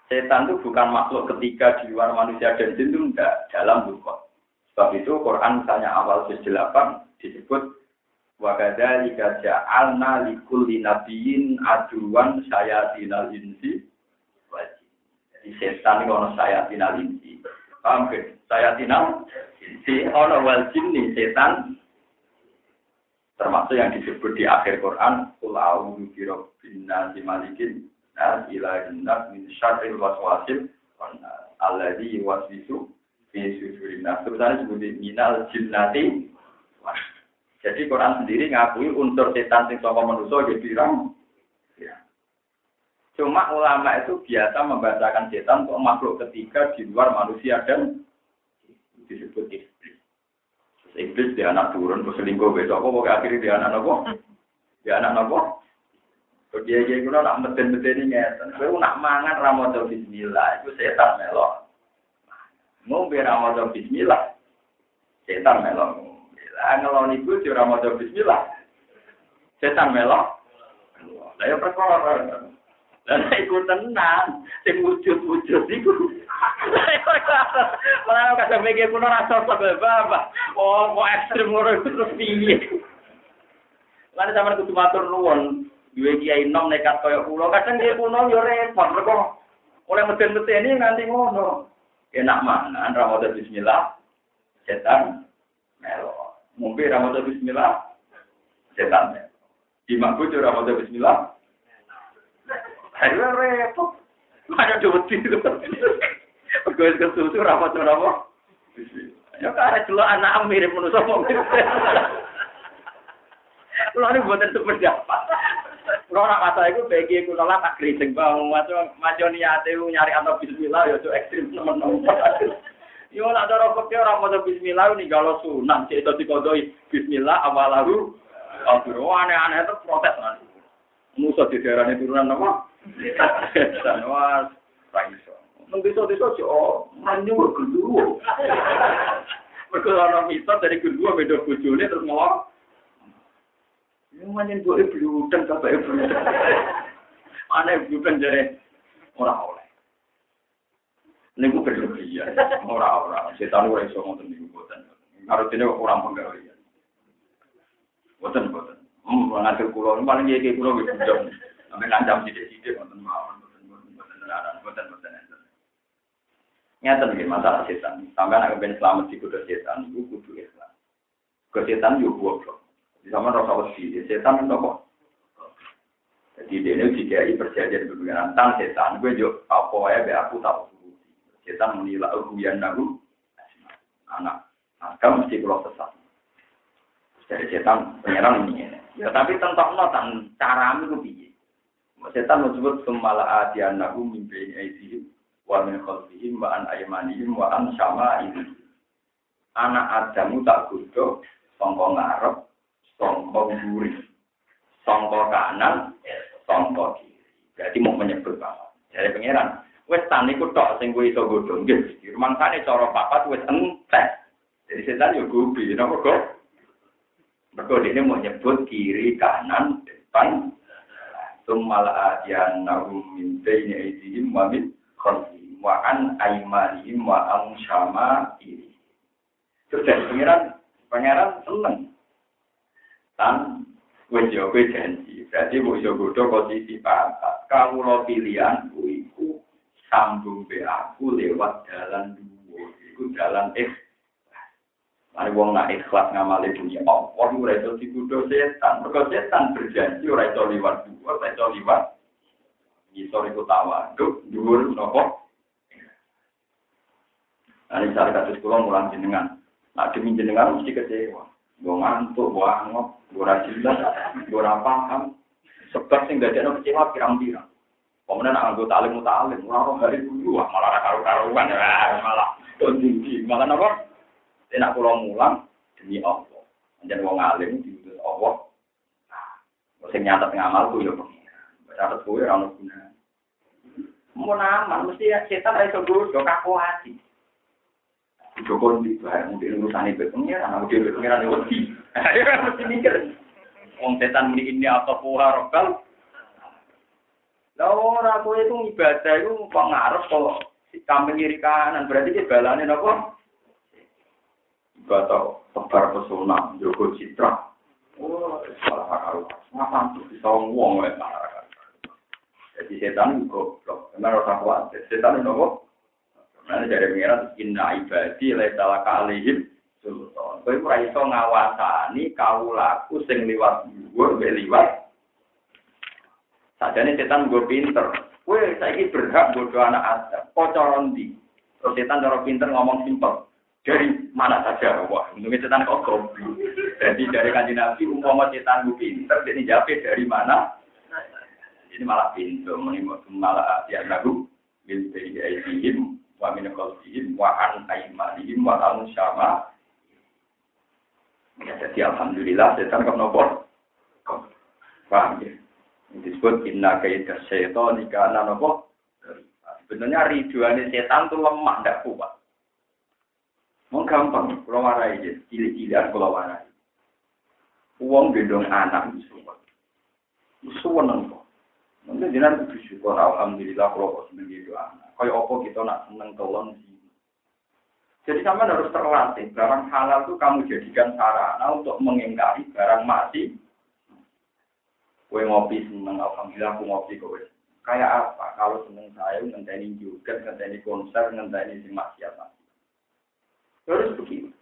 Setan itu bukan makhluk ketiga di luar manusia dan jin itu enggak dalam buku. Sebab itu Quran misalnya awal 8 disebut Wakada lika ja'alna likulli nabiyin aduan sayatinal insi. Jadi setan itu ono sayatinal insi. Paham ke? Sayatinal insi ono wal setan termasuk yang disebut di akhir Quran kul a'udzu birabbin nas malikin nas ilahin nas min syarril waswasil alladzi yuwaswisu fi nas sebenarnya disebut minal jinnati jadi Quran sendiri ngakui unsur setan sing saka manusa ya pirang ya. Cuma ulama itu biasa membacakan setan untuk makhluk ketiga di luar manusia dan disebut iblis. Iblis dia anak turun, terus selingkuh besok, apa pokoknya akhirnya dia anak apa? Dia anak apa? Terus dia dia itu nak meten-meten ini ngeten. Kalau nak mangan ramadhan bismillah, itu setan melok. Ngombe ramadhan bismillah, setan melok. Ngeloni itu ramadhan bismillah, setan melok. Saya perkara. Dan iku tenang, sing wujud-wujud iku. Malah kadang mikir kuno rasa sebab apa. Oh, kok ekstrim ngono iku terus piye. Lan sampeyan kudu matur nuwun. Duwe kiai nom nekat kaya kula, kadang kiai kuno yo repot mergo meden-meden ini nganti ngono. Enak mana Ramadan bismillah. Setan melo. Mungkin Ramadan bismillah. Setan melo. Di makbul Ramadan bismillah. Ayo repot. Ada dua tidur. Pegawai kesusu rapat apa? Ya karena dulu anak mirip manusia mau. Kalau ini buatan seperti apa? Kalau nak masa itu bagi aku nolak tak kritik bang, macam macam niatnya nyari atau Bismillah ya itu ekstrim teman-teman. Yo nak rokok ya orang mau Bismillah ini kalau sunat cek itu dikodoi Bismillah awalahu. Aduh aneh-aneh itu protes nanti. Musa di daerah turunan apa? Dan wah, raiso. Nang desa-desa sih, oh, manyu gendruwo. Dari gendruwo beda bojone terus ngomong. Manyen boleh bludeng sampai bludeng. Mana bludeng jadi orang oleh. Ini gue berlebihan, orang-orang. Setan gue iso ngomong buatan. Harus ini orang penggawean. Buatan, buatan. Hmm, ngatur paling kayak kulo jam. Sampai sidik-sidik, mawon, Nyata masalah setan. Anak selamat setan, kudu. Ke setan goblok. Di sama rasa wasi, setan itu apa? Jadi dia ini perjanjian tentang setan, gue juga apa ya, be aku tahu. Menilai anak, mesti sesat. Dari penyerang ini. Ya tapi tentang notan cara itu. Setan menyebut semala adian nagu mimpi ini wa min khalfihim wa an aymanihim wa an syama'ihim. Anak Adamu tak kudo sangka ngarep, sangka mburi, sangka kanan, sangka kiri. Berarti mau menyebut apa? Dari pangeran, wes tan iku tok sing kowe iso godho nggih. Rumangsane cara papat wis entek. Jadi setan yo gubi, napa kok? Mergo dene mau nyebut kiri, kanan, depan. Summal adiyan nahum min bayni aydihim wa min khalfihim wa an aimanihim wa an syama ini. Terus dari pangeran, pangeran seneng. Dan wis yo kowe janji, berarti mbok yo godho posisi pantas. Kamu lo pilihan iku sambung be aku lewat jalan dua, iku jalan X. Mari wong nak ikhlas ngamali dunia Allah, ora iso digodho setan. Mergo setan berjanji ora iso liwat dua, ora iso liwat ngisor iku tawaduk, dhuwur napa? Nah, misalnya kasus pulau mulang jenengan. Nah, demi jenengan mesti kecewa. Gue ngantuk, gue angop, gue rajinlah, gue paham. Sebab sing gak ada kecewa pirang-pirang. Kemudian nak anggota alim mutalim, orang hari dulu, malah karu-karuan, malah tinggi, malah apa? Tidak pulau mulang demi Allah. Menjadi wong alim diutus Allah. Nah, sing nyatet ngamal ku ya pengira. Nyatet kuwi ora ono gunane. Mau nama, mesti setan iso godho kaku hati. Joko di barang mungkin urusan itu pengiran, aku dia pengiran itu wedi. Ayo mesti mikir. Wong setan muni ini apa puha rokal. Lah ora kowe itu ibadah itu pengaruh si kambing kiri kanan berarti dia balane napa? Ibadah tebar pesona, Joko Citra. Oh, salah karo. Ngapa tuh bisa wong wae Jadi setan goblok. Karena rasa kuat. Setan nopo? Nanti dari pengiran, inna ibadi laisa kalihim sultan. Kowe ora iso ngawasani kawulaku sing liwat dhuwur mbek liwat. Sajane setan gue pinter. Kowe saiki berhak bodoh anak Adam. Kok ndi? Terus setan cara pinter ngomong simpel. Dari mana saja, wah, untungnya setan kok. Jadi dari kanji Nabi, umpama setan gue pinter, jadi jawab dari mana? Ini malah pintu, malah ya lagu bil bayyihim wa min qalbihim wa an aymanihim wa an syama. Ya, jadi alhamdulillah setan kok nopo. Paham ya? Disebut inna kaidah syaitan kana nopo. Sebenarnya riduannya setan itu lemah, tidak kuat. Mau gampang, kalau warai aja, cilik-cilikan kalau warai. Uang gendong anak itu semua. Suweneng kok. Mungkin jenengan kudu syukur alhamdulillah kalau kok seneng gitu anak. Kayak apa kita nak seneng tolong sih. Jadi sama harus terlatih. Barang halal itu kamu jadikan sarana untuk mengingkari barang mati. Kue ngopi seneng, alhamdulillah aku ngopi kowe. Kayak apa? Kalau seneng saya ngenteni juga, ngenteni konser, ngenteni si maksiat Terus begini.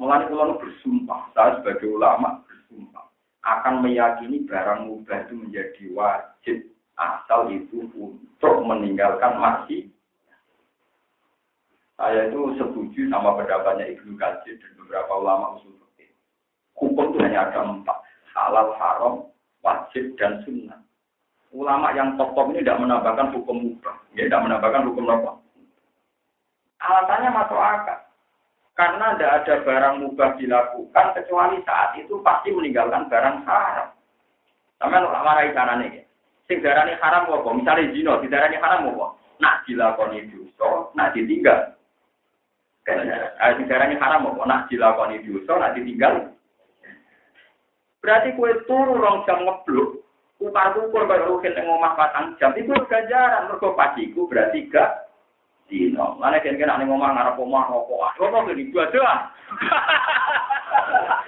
Mulai kalau bersumpah, saya sebagai ulama bersumpah akan meyakini barang mubah itu menjadi wajib asal itu untuk meninggalkan masih. Saya itu setuju sama pendapatnya Ibnu Katsir dan beberapa ulama usul fikih. Hukum itu hanya ada empat, halal, haram, wajib, dan sunnah. Ulama yang top-top ini tidak menambahkan hukum mubah, ya, tidak menambahkan hukum apa. Alasannya masuk akal. Karena tidak ada barang mubah dilakukan kecuali saat itu pasti meninggalkan barang haram. Sama nak marai nih. Sing darani haram apa? Misalnya zina, didarani haram apa? Nak dilakoni dosa, nak ditinggal. Eh, sing haram apa? Nak dilakoni dosa, nak ditinggal. Berarti kue turu rong jam ngeblok, upar ukur baru rukin yang ngomah patang jam, itu ganjaran, mergo pasiku berarti gak dino. Mana kan kena nih ngomong ngarep omah. Rokok gini dua doa.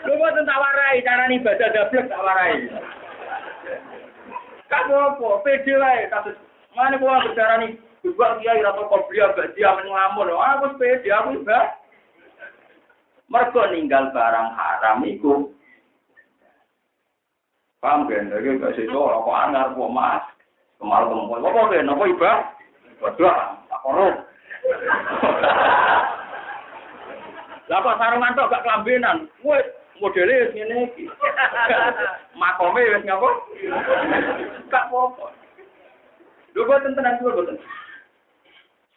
Lu mau tentang warai cara nih baca dablek tak warai. Kamu apa? Pede lah kasus. Mana gua bicara nih juga kiai atau kopi agak dia ngelamun. Aku pede aku juga. Mereka ninggal barang haram itu. Paham kan? Jadi gak sih rokok angar kok mas. Kemarin kemarin. Apa kan? Apa iba? Waduh, tak korup. Lah kok sarungan tok gak kelambenan. Wes modele wis ngene iki. Makome wis ngapa? Gak apa-apa. Lho boten tenan kula boten.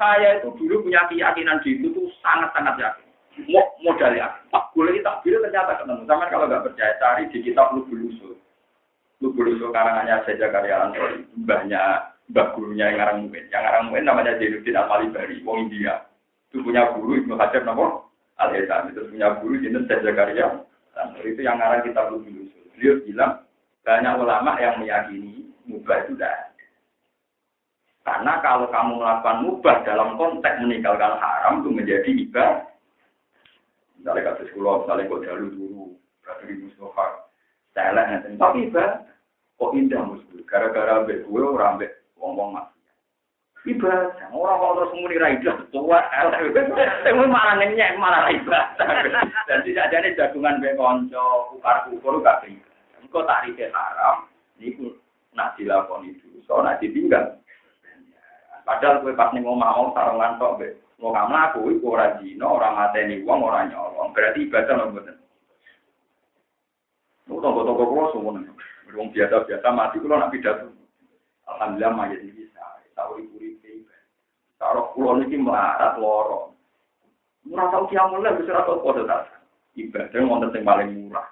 Saya itu dulu punya keyakinan di itu tuh sangat-sangat yakin. Mau modal ya. Pak boleh tak bilang ternyata ketemu. Sama kalau nggak percaya cari di kitab Lubul Usul. Lubul Usul karangannya saja karya Antoni. Banyak mbak gurunya yang ngarang mungkin. Yang ngarang mungkin namanya Jainuddin Al-Malibari, wong India. Itu punya guru Ibnu Hajar nama Al-Haitam. Itu punya guru Syed Zakaria. itu yang ngarang kita belum usul. Beliau bilang banyak ulama yang meyakini mubah itu tidak Karena kalau kamu melakukan mubah dalam konteks meninggalkan haram itu menjadi ibadah. Misalnya kasus kulo, misalnya kok jalur dulu, berarti di Mustafa. Saya tapi ibadah. Kok indah musuh? Gara-gara ambek gue orang ambek wong-wong maksiat. Ibadah, orang kalau terus muni ra ibadah tua, tapi malah ngenyek malah ra ibadah. Dan tidak ada jagungan be konco, ukar ukur gak bisa. Engko tak rike haram, niku nak dilakoni dosa, nak ditinggal. Padahal kowe pas ning omah mau sarung ngantok be mau mlaku iku ora dina, ora mateni wong, ora nyolong. Berarti ibadah lho mboten. Lu toko-toko kulo semuanya. Wong biasa-biasa mati kulo nak pidato. Alhamdulillah mayat ini bisa. Tahu ibu ribe. Taruh pulau ini melarat loro. Murah tahu kiamun lah bisa atau kode. Ibadah yang yang paling murah.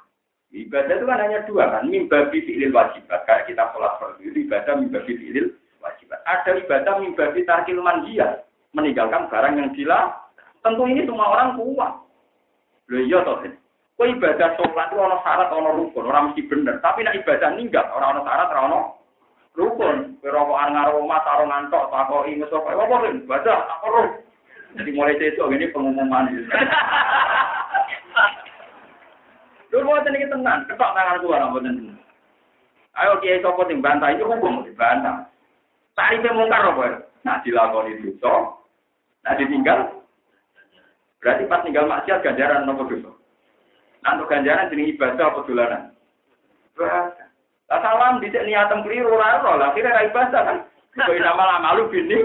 Ibadah itu kan hanya dua kan. Mimba fi'lil wajibat. Kayak kita sholat fardu itu ibadah mimba fi'lil wajibat. Ada ibadah mimba tarkil manjiyah. Meninggalkan barang yang gila. Tentu ini semua orang kuat. Loh iya toh. Kau ibadah sholat itu orang syarat, orang rukun, orang mesti bener. Tapi nak ibadah ninggal, orang orang syarat, orang rukun rokokan ngaruh omah taruh ngantok tako ingus apa apa kan baca apa roh jadi mulai itu ini pengumuman lu mau tadi tenang ketok tangan tua nggak mau ayo kiai sopo sing bantah? Itu hukum dibantah tarifnya mungkar apa nah dilakoni dosa nah ditinggal berarti pas tinggal maksiat ganjaran nopo dosa? Nah untuk ganjaran jadi ibadah apa dolanan lah salam sini niatem keliru ora lah kira ra ibadah kan. Kok nama lama lu bini.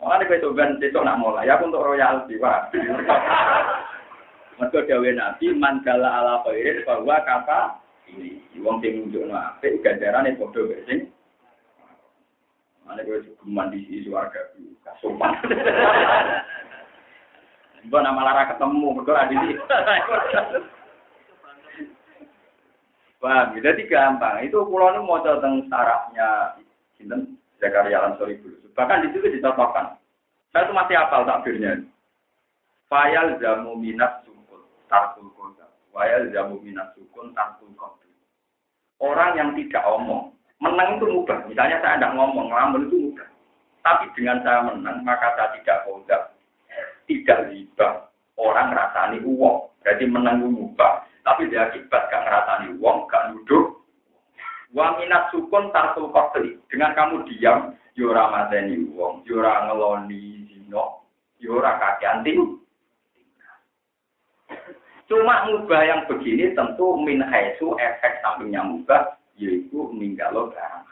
Mulane kowe coban besok nak mulai aku untuk royalti, Pak. Mergo dawuh Nabi man ala khairin bahwa kata ini. Wong sing nunjukno apik ganjarane padha wae sing Mana gue cukup di sisi warga kasuman. Mbak nama lara ketemu, berdoa di sini. Wah, jadi gampang. Itu pulau ini mau tentang sarafnya, sinten Zakaria Ansori dulu. Bahkan di situ dicontohkan. Saya itu masih hafal takbirnya. Fayal jamu minat sukun tarkul kota. Fayal jamu minat sukun tarkul kota. Orang yang tidak omong, menang itu mudah. Misalnya saya tidak ngomong, ngelamun itu mudah. Tapi dengan saya menang, maka saya tidak kota, tidak riba. Orang rasani uang. Jadi menang itu mudah. Tapi dia akibat gak ngerasani uang, gak nuduh. Wa minat sukun tartul kotli. Dengan kamu diam, yura ya mateni uang, yura ya ngeloni zino, yura ya kaki anti. Cuma mubah yang begini tentu min haisu efek sampingnya mubah, yaitu ninggalo barang.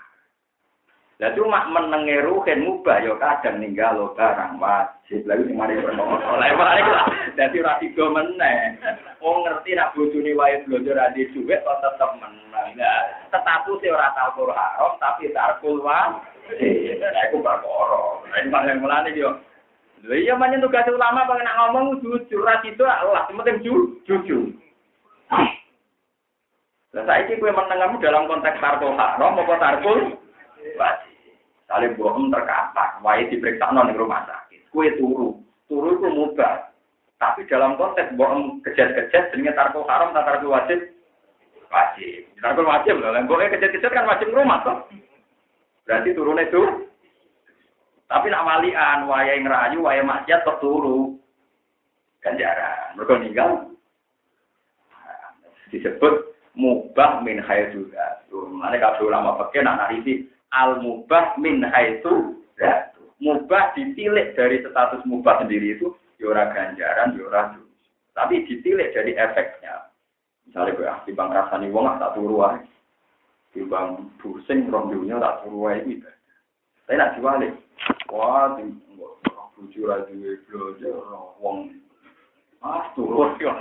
Lah cuma menenge ruhen mubah ya kadang ninggalo barang wajib. Lalu sing mari perkara. Lah mari lah dadi ora tiga meneh. Wong ngerti nak bojone wae blonjo ra di dhuwit kok tetep menang. Nah, status e ora tau haram tapi tarkul wa. Iku perkara. Nek paling mulane yo Lha iya manyen tugas ulama pengen nak ngomong jujur ra itu Allah, penting jujur. Lah saiki kowe menengamu dalam konteks tarkul haram apa tarkul wajib. Saling bohong terkapar, wae diperiksa non rumah sakit. Kue turu, turu itu mudah. Tapi dalam konteks bohong kejat-kejat, dengan tarko haram, tarko wajib, wajib. Tarko wajib loh, bohongnya kejat-kejat kan wajib rumah toh. Berarti turun itu. Tapi nak walian, waya ngerayu, waya maksiat terturu. Ganjaran, mereka meninggal. Disebut mubah min juga. Mana kalau ulama pakai nak narisi al mubah min haitsu mubah ditilik dari status mubah sendiri itu yora ya ganjaran yora ya tapi ditilik dari efeknya. Misalnya gue ah bang rasani wong ah, tak turu wae. Bang pusing rong tak turu wae iki tapi nak diwalik wah buju ra duwe blojo wong. Ah turu wae.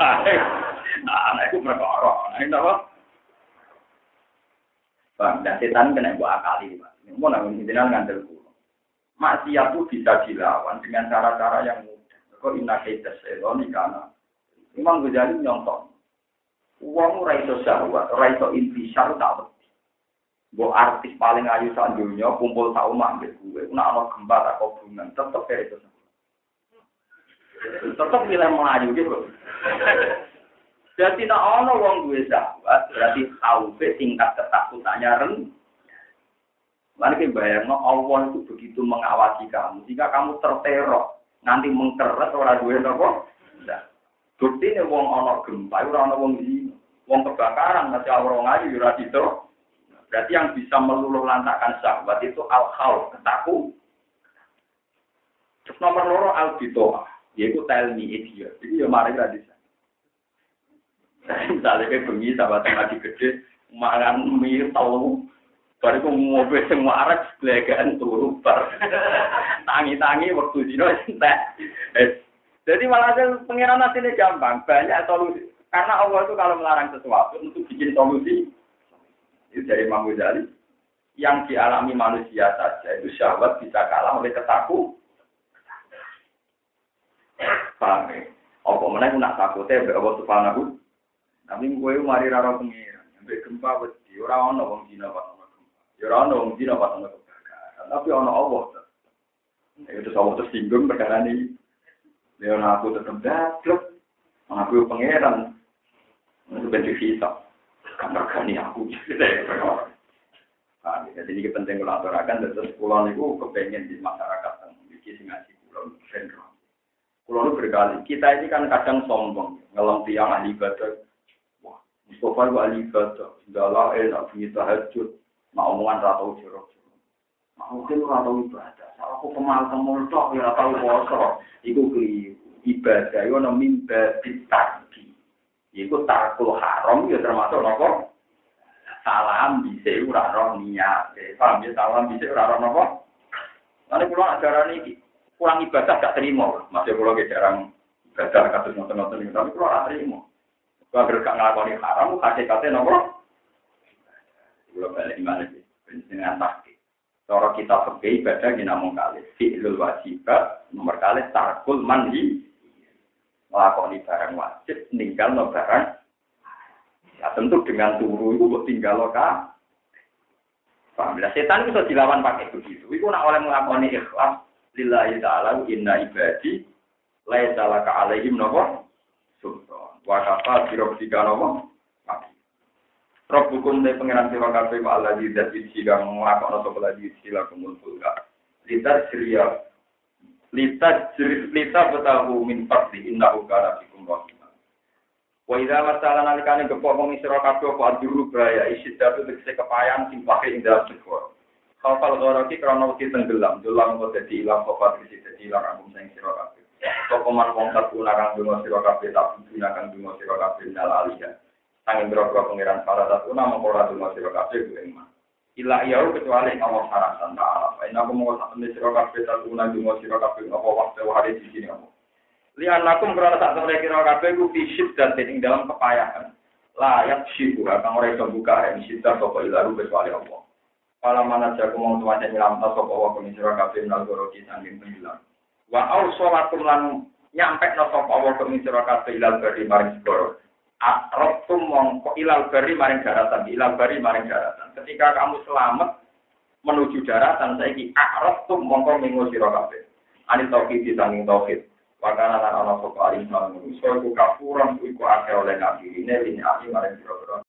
Nah iku perkara nah Bang, dan setan kena buat akali, Pak. Mau nanggung jenengan ngandel kulo. Maksiat itu bisa dilawan dengan cara-cara yang mudah. Kok inna kaita setan karena Imam Ghazali nyontok. Uang raiso syahwat, raiso intisar tak beti. Bu artis paling ayu saat dunia, kumpul tak umat ambil gue. Nak ada gempa tak hubungan, tetap kayak itu. Tetap nilai melayu gitu. Jadi tak ono wong duwe sahabat, berarti khaufe tingkat ketakutannya rendah. Lalu bayangno Allah itu begitu mengawasi kamu, jika kamu terteror, nanti mengkeret orang duwe nopo. Nah, bukti nih wong ono gempa, orang ono wong di, wong kebakaran, masih orang aja yura itu. Berarti yang bisa meluluh lantakan sahabat itu al khawf ketakut. Terus nomor loro al bitoah, yaitu me idiot. Jadi ya mari tadi Misalnya kayak bengi sahabat ngaji gede, makan mie tahu, baru aku mobil semua arah belagaan turu bar. Tangi-tangi waktu dino entek. Jadi malah pengiran ini gampang, banyak solusi. Karena Allah itu kalau melarang sesuatu untuk bikin solusi, itu dari Imam Ghazali. Yang dialami manusia saja itu syahwat bisa kalah oleh ketakut. Paham ya? Apa mana nak takutnya, Allah subhanahu tapi gue mari raro pengiran, sampai gempa wedi, orang ono wong dina pas ono gempa, ya orang ono wong dina pas ono kebakaran, tapi ono Allah. Ya itu Allah tersinggung perkara ini. Dia aku tetap dapat, aku pengiran, itu bentuk hisap, kamar kani aku. Nah, jadi ini penting kalau aturakan, terus pulau itu kepengen di masyarakat yang memiliki ngaji pulau sendrom. Pulau itu berkali, kita ini kan kadang sombong, ngelam tiang ahli ibadah, Mustafa itu ahli ibadah, segala eh tak bunyi tahajud, mau omongan ratau jorok Mau mungkin ratau ibadah, salah aku kemal kemul tok ya ratau poso. Iku keliru. Ibadah itu ada mimba ditagi. Iku takul haram ya termasuk nopo. Salam bisa ora roh niat. Paham ya salam bisa ora roh nopo. Nanti pulang ajaran ini kurang ibadah gak terima. Masih pulau jarang ibadah kasus nonton-nonton tapi pulau gak terima. Kalau gak ngelakoni haram, hakikatnya nomor Kula balik mana sih? Dengan tahqiq. Cara kita fikih ibadah kita namung kali fi'lul wajibat nomor kali tarkul manhi melakoni barang wajib ninggal no barang ya tentu dengan turu itu buat tinggal lo kah Paham? Setan bisa dilawan pakai begitu. Itu nak oleh melakoni ikhlas lillahi ta'ala inna ibadi laisa laka alaihim napa sultan. Wa kafa birobika napa? Rob hukum dari pengiran sira kabeh wa Allah di dat sira nglakokno sapa lagi sira kumumpul ka. Lita siria lita lita betahu min fadli innahu kana bikum rahim. Wa idza masala nalikane gepok wong sira kabeh apa aduru bahaya isi datu tegese kepayan sing pakai ing dalam sekor. Kapal goroti krana wedi tenggelam, dolang kok dadi ilang kok dadi ilang angkum sing sira. Sapa man wong tak kang dungo sira kabeh tak gunakan dungo sira kabeh nal aliyah. Sangin berapa pengiran para satu nama pola dungo sira kabeh ku iman. Ila iya kecuali Allah sarasan ta'ala. Fa inna kum wa ta'ala sira kabeh tak guna dungo sira kabeh apa waktu hari di sini apa. Lian lakum karena tak temen kira kabeh ku fisik dan ing dalam kepayahan. Layak syibu akan ora iso buka yang sita sapa ilaru kecuali Allah. Kala mana jago mau tuanya nyelam ta sapa wa kumi sira kabeh nal goroki sanging penghilang. Wa au sholatum lan nyampe no sapa wa kumi sira kabeh ilal bari maring segoro. Akrobtum mongko ilal bari maring daratan, ilal bari maring daratan. Ketika kamu selamat menuju daratan, saiki akrobtum mongko minggu sira kabeh. Ani tauhid sanging tauhid. Wakana lan ana sapa alim manusa iku kafuran iku akeh oleh nabi ini ali maring sira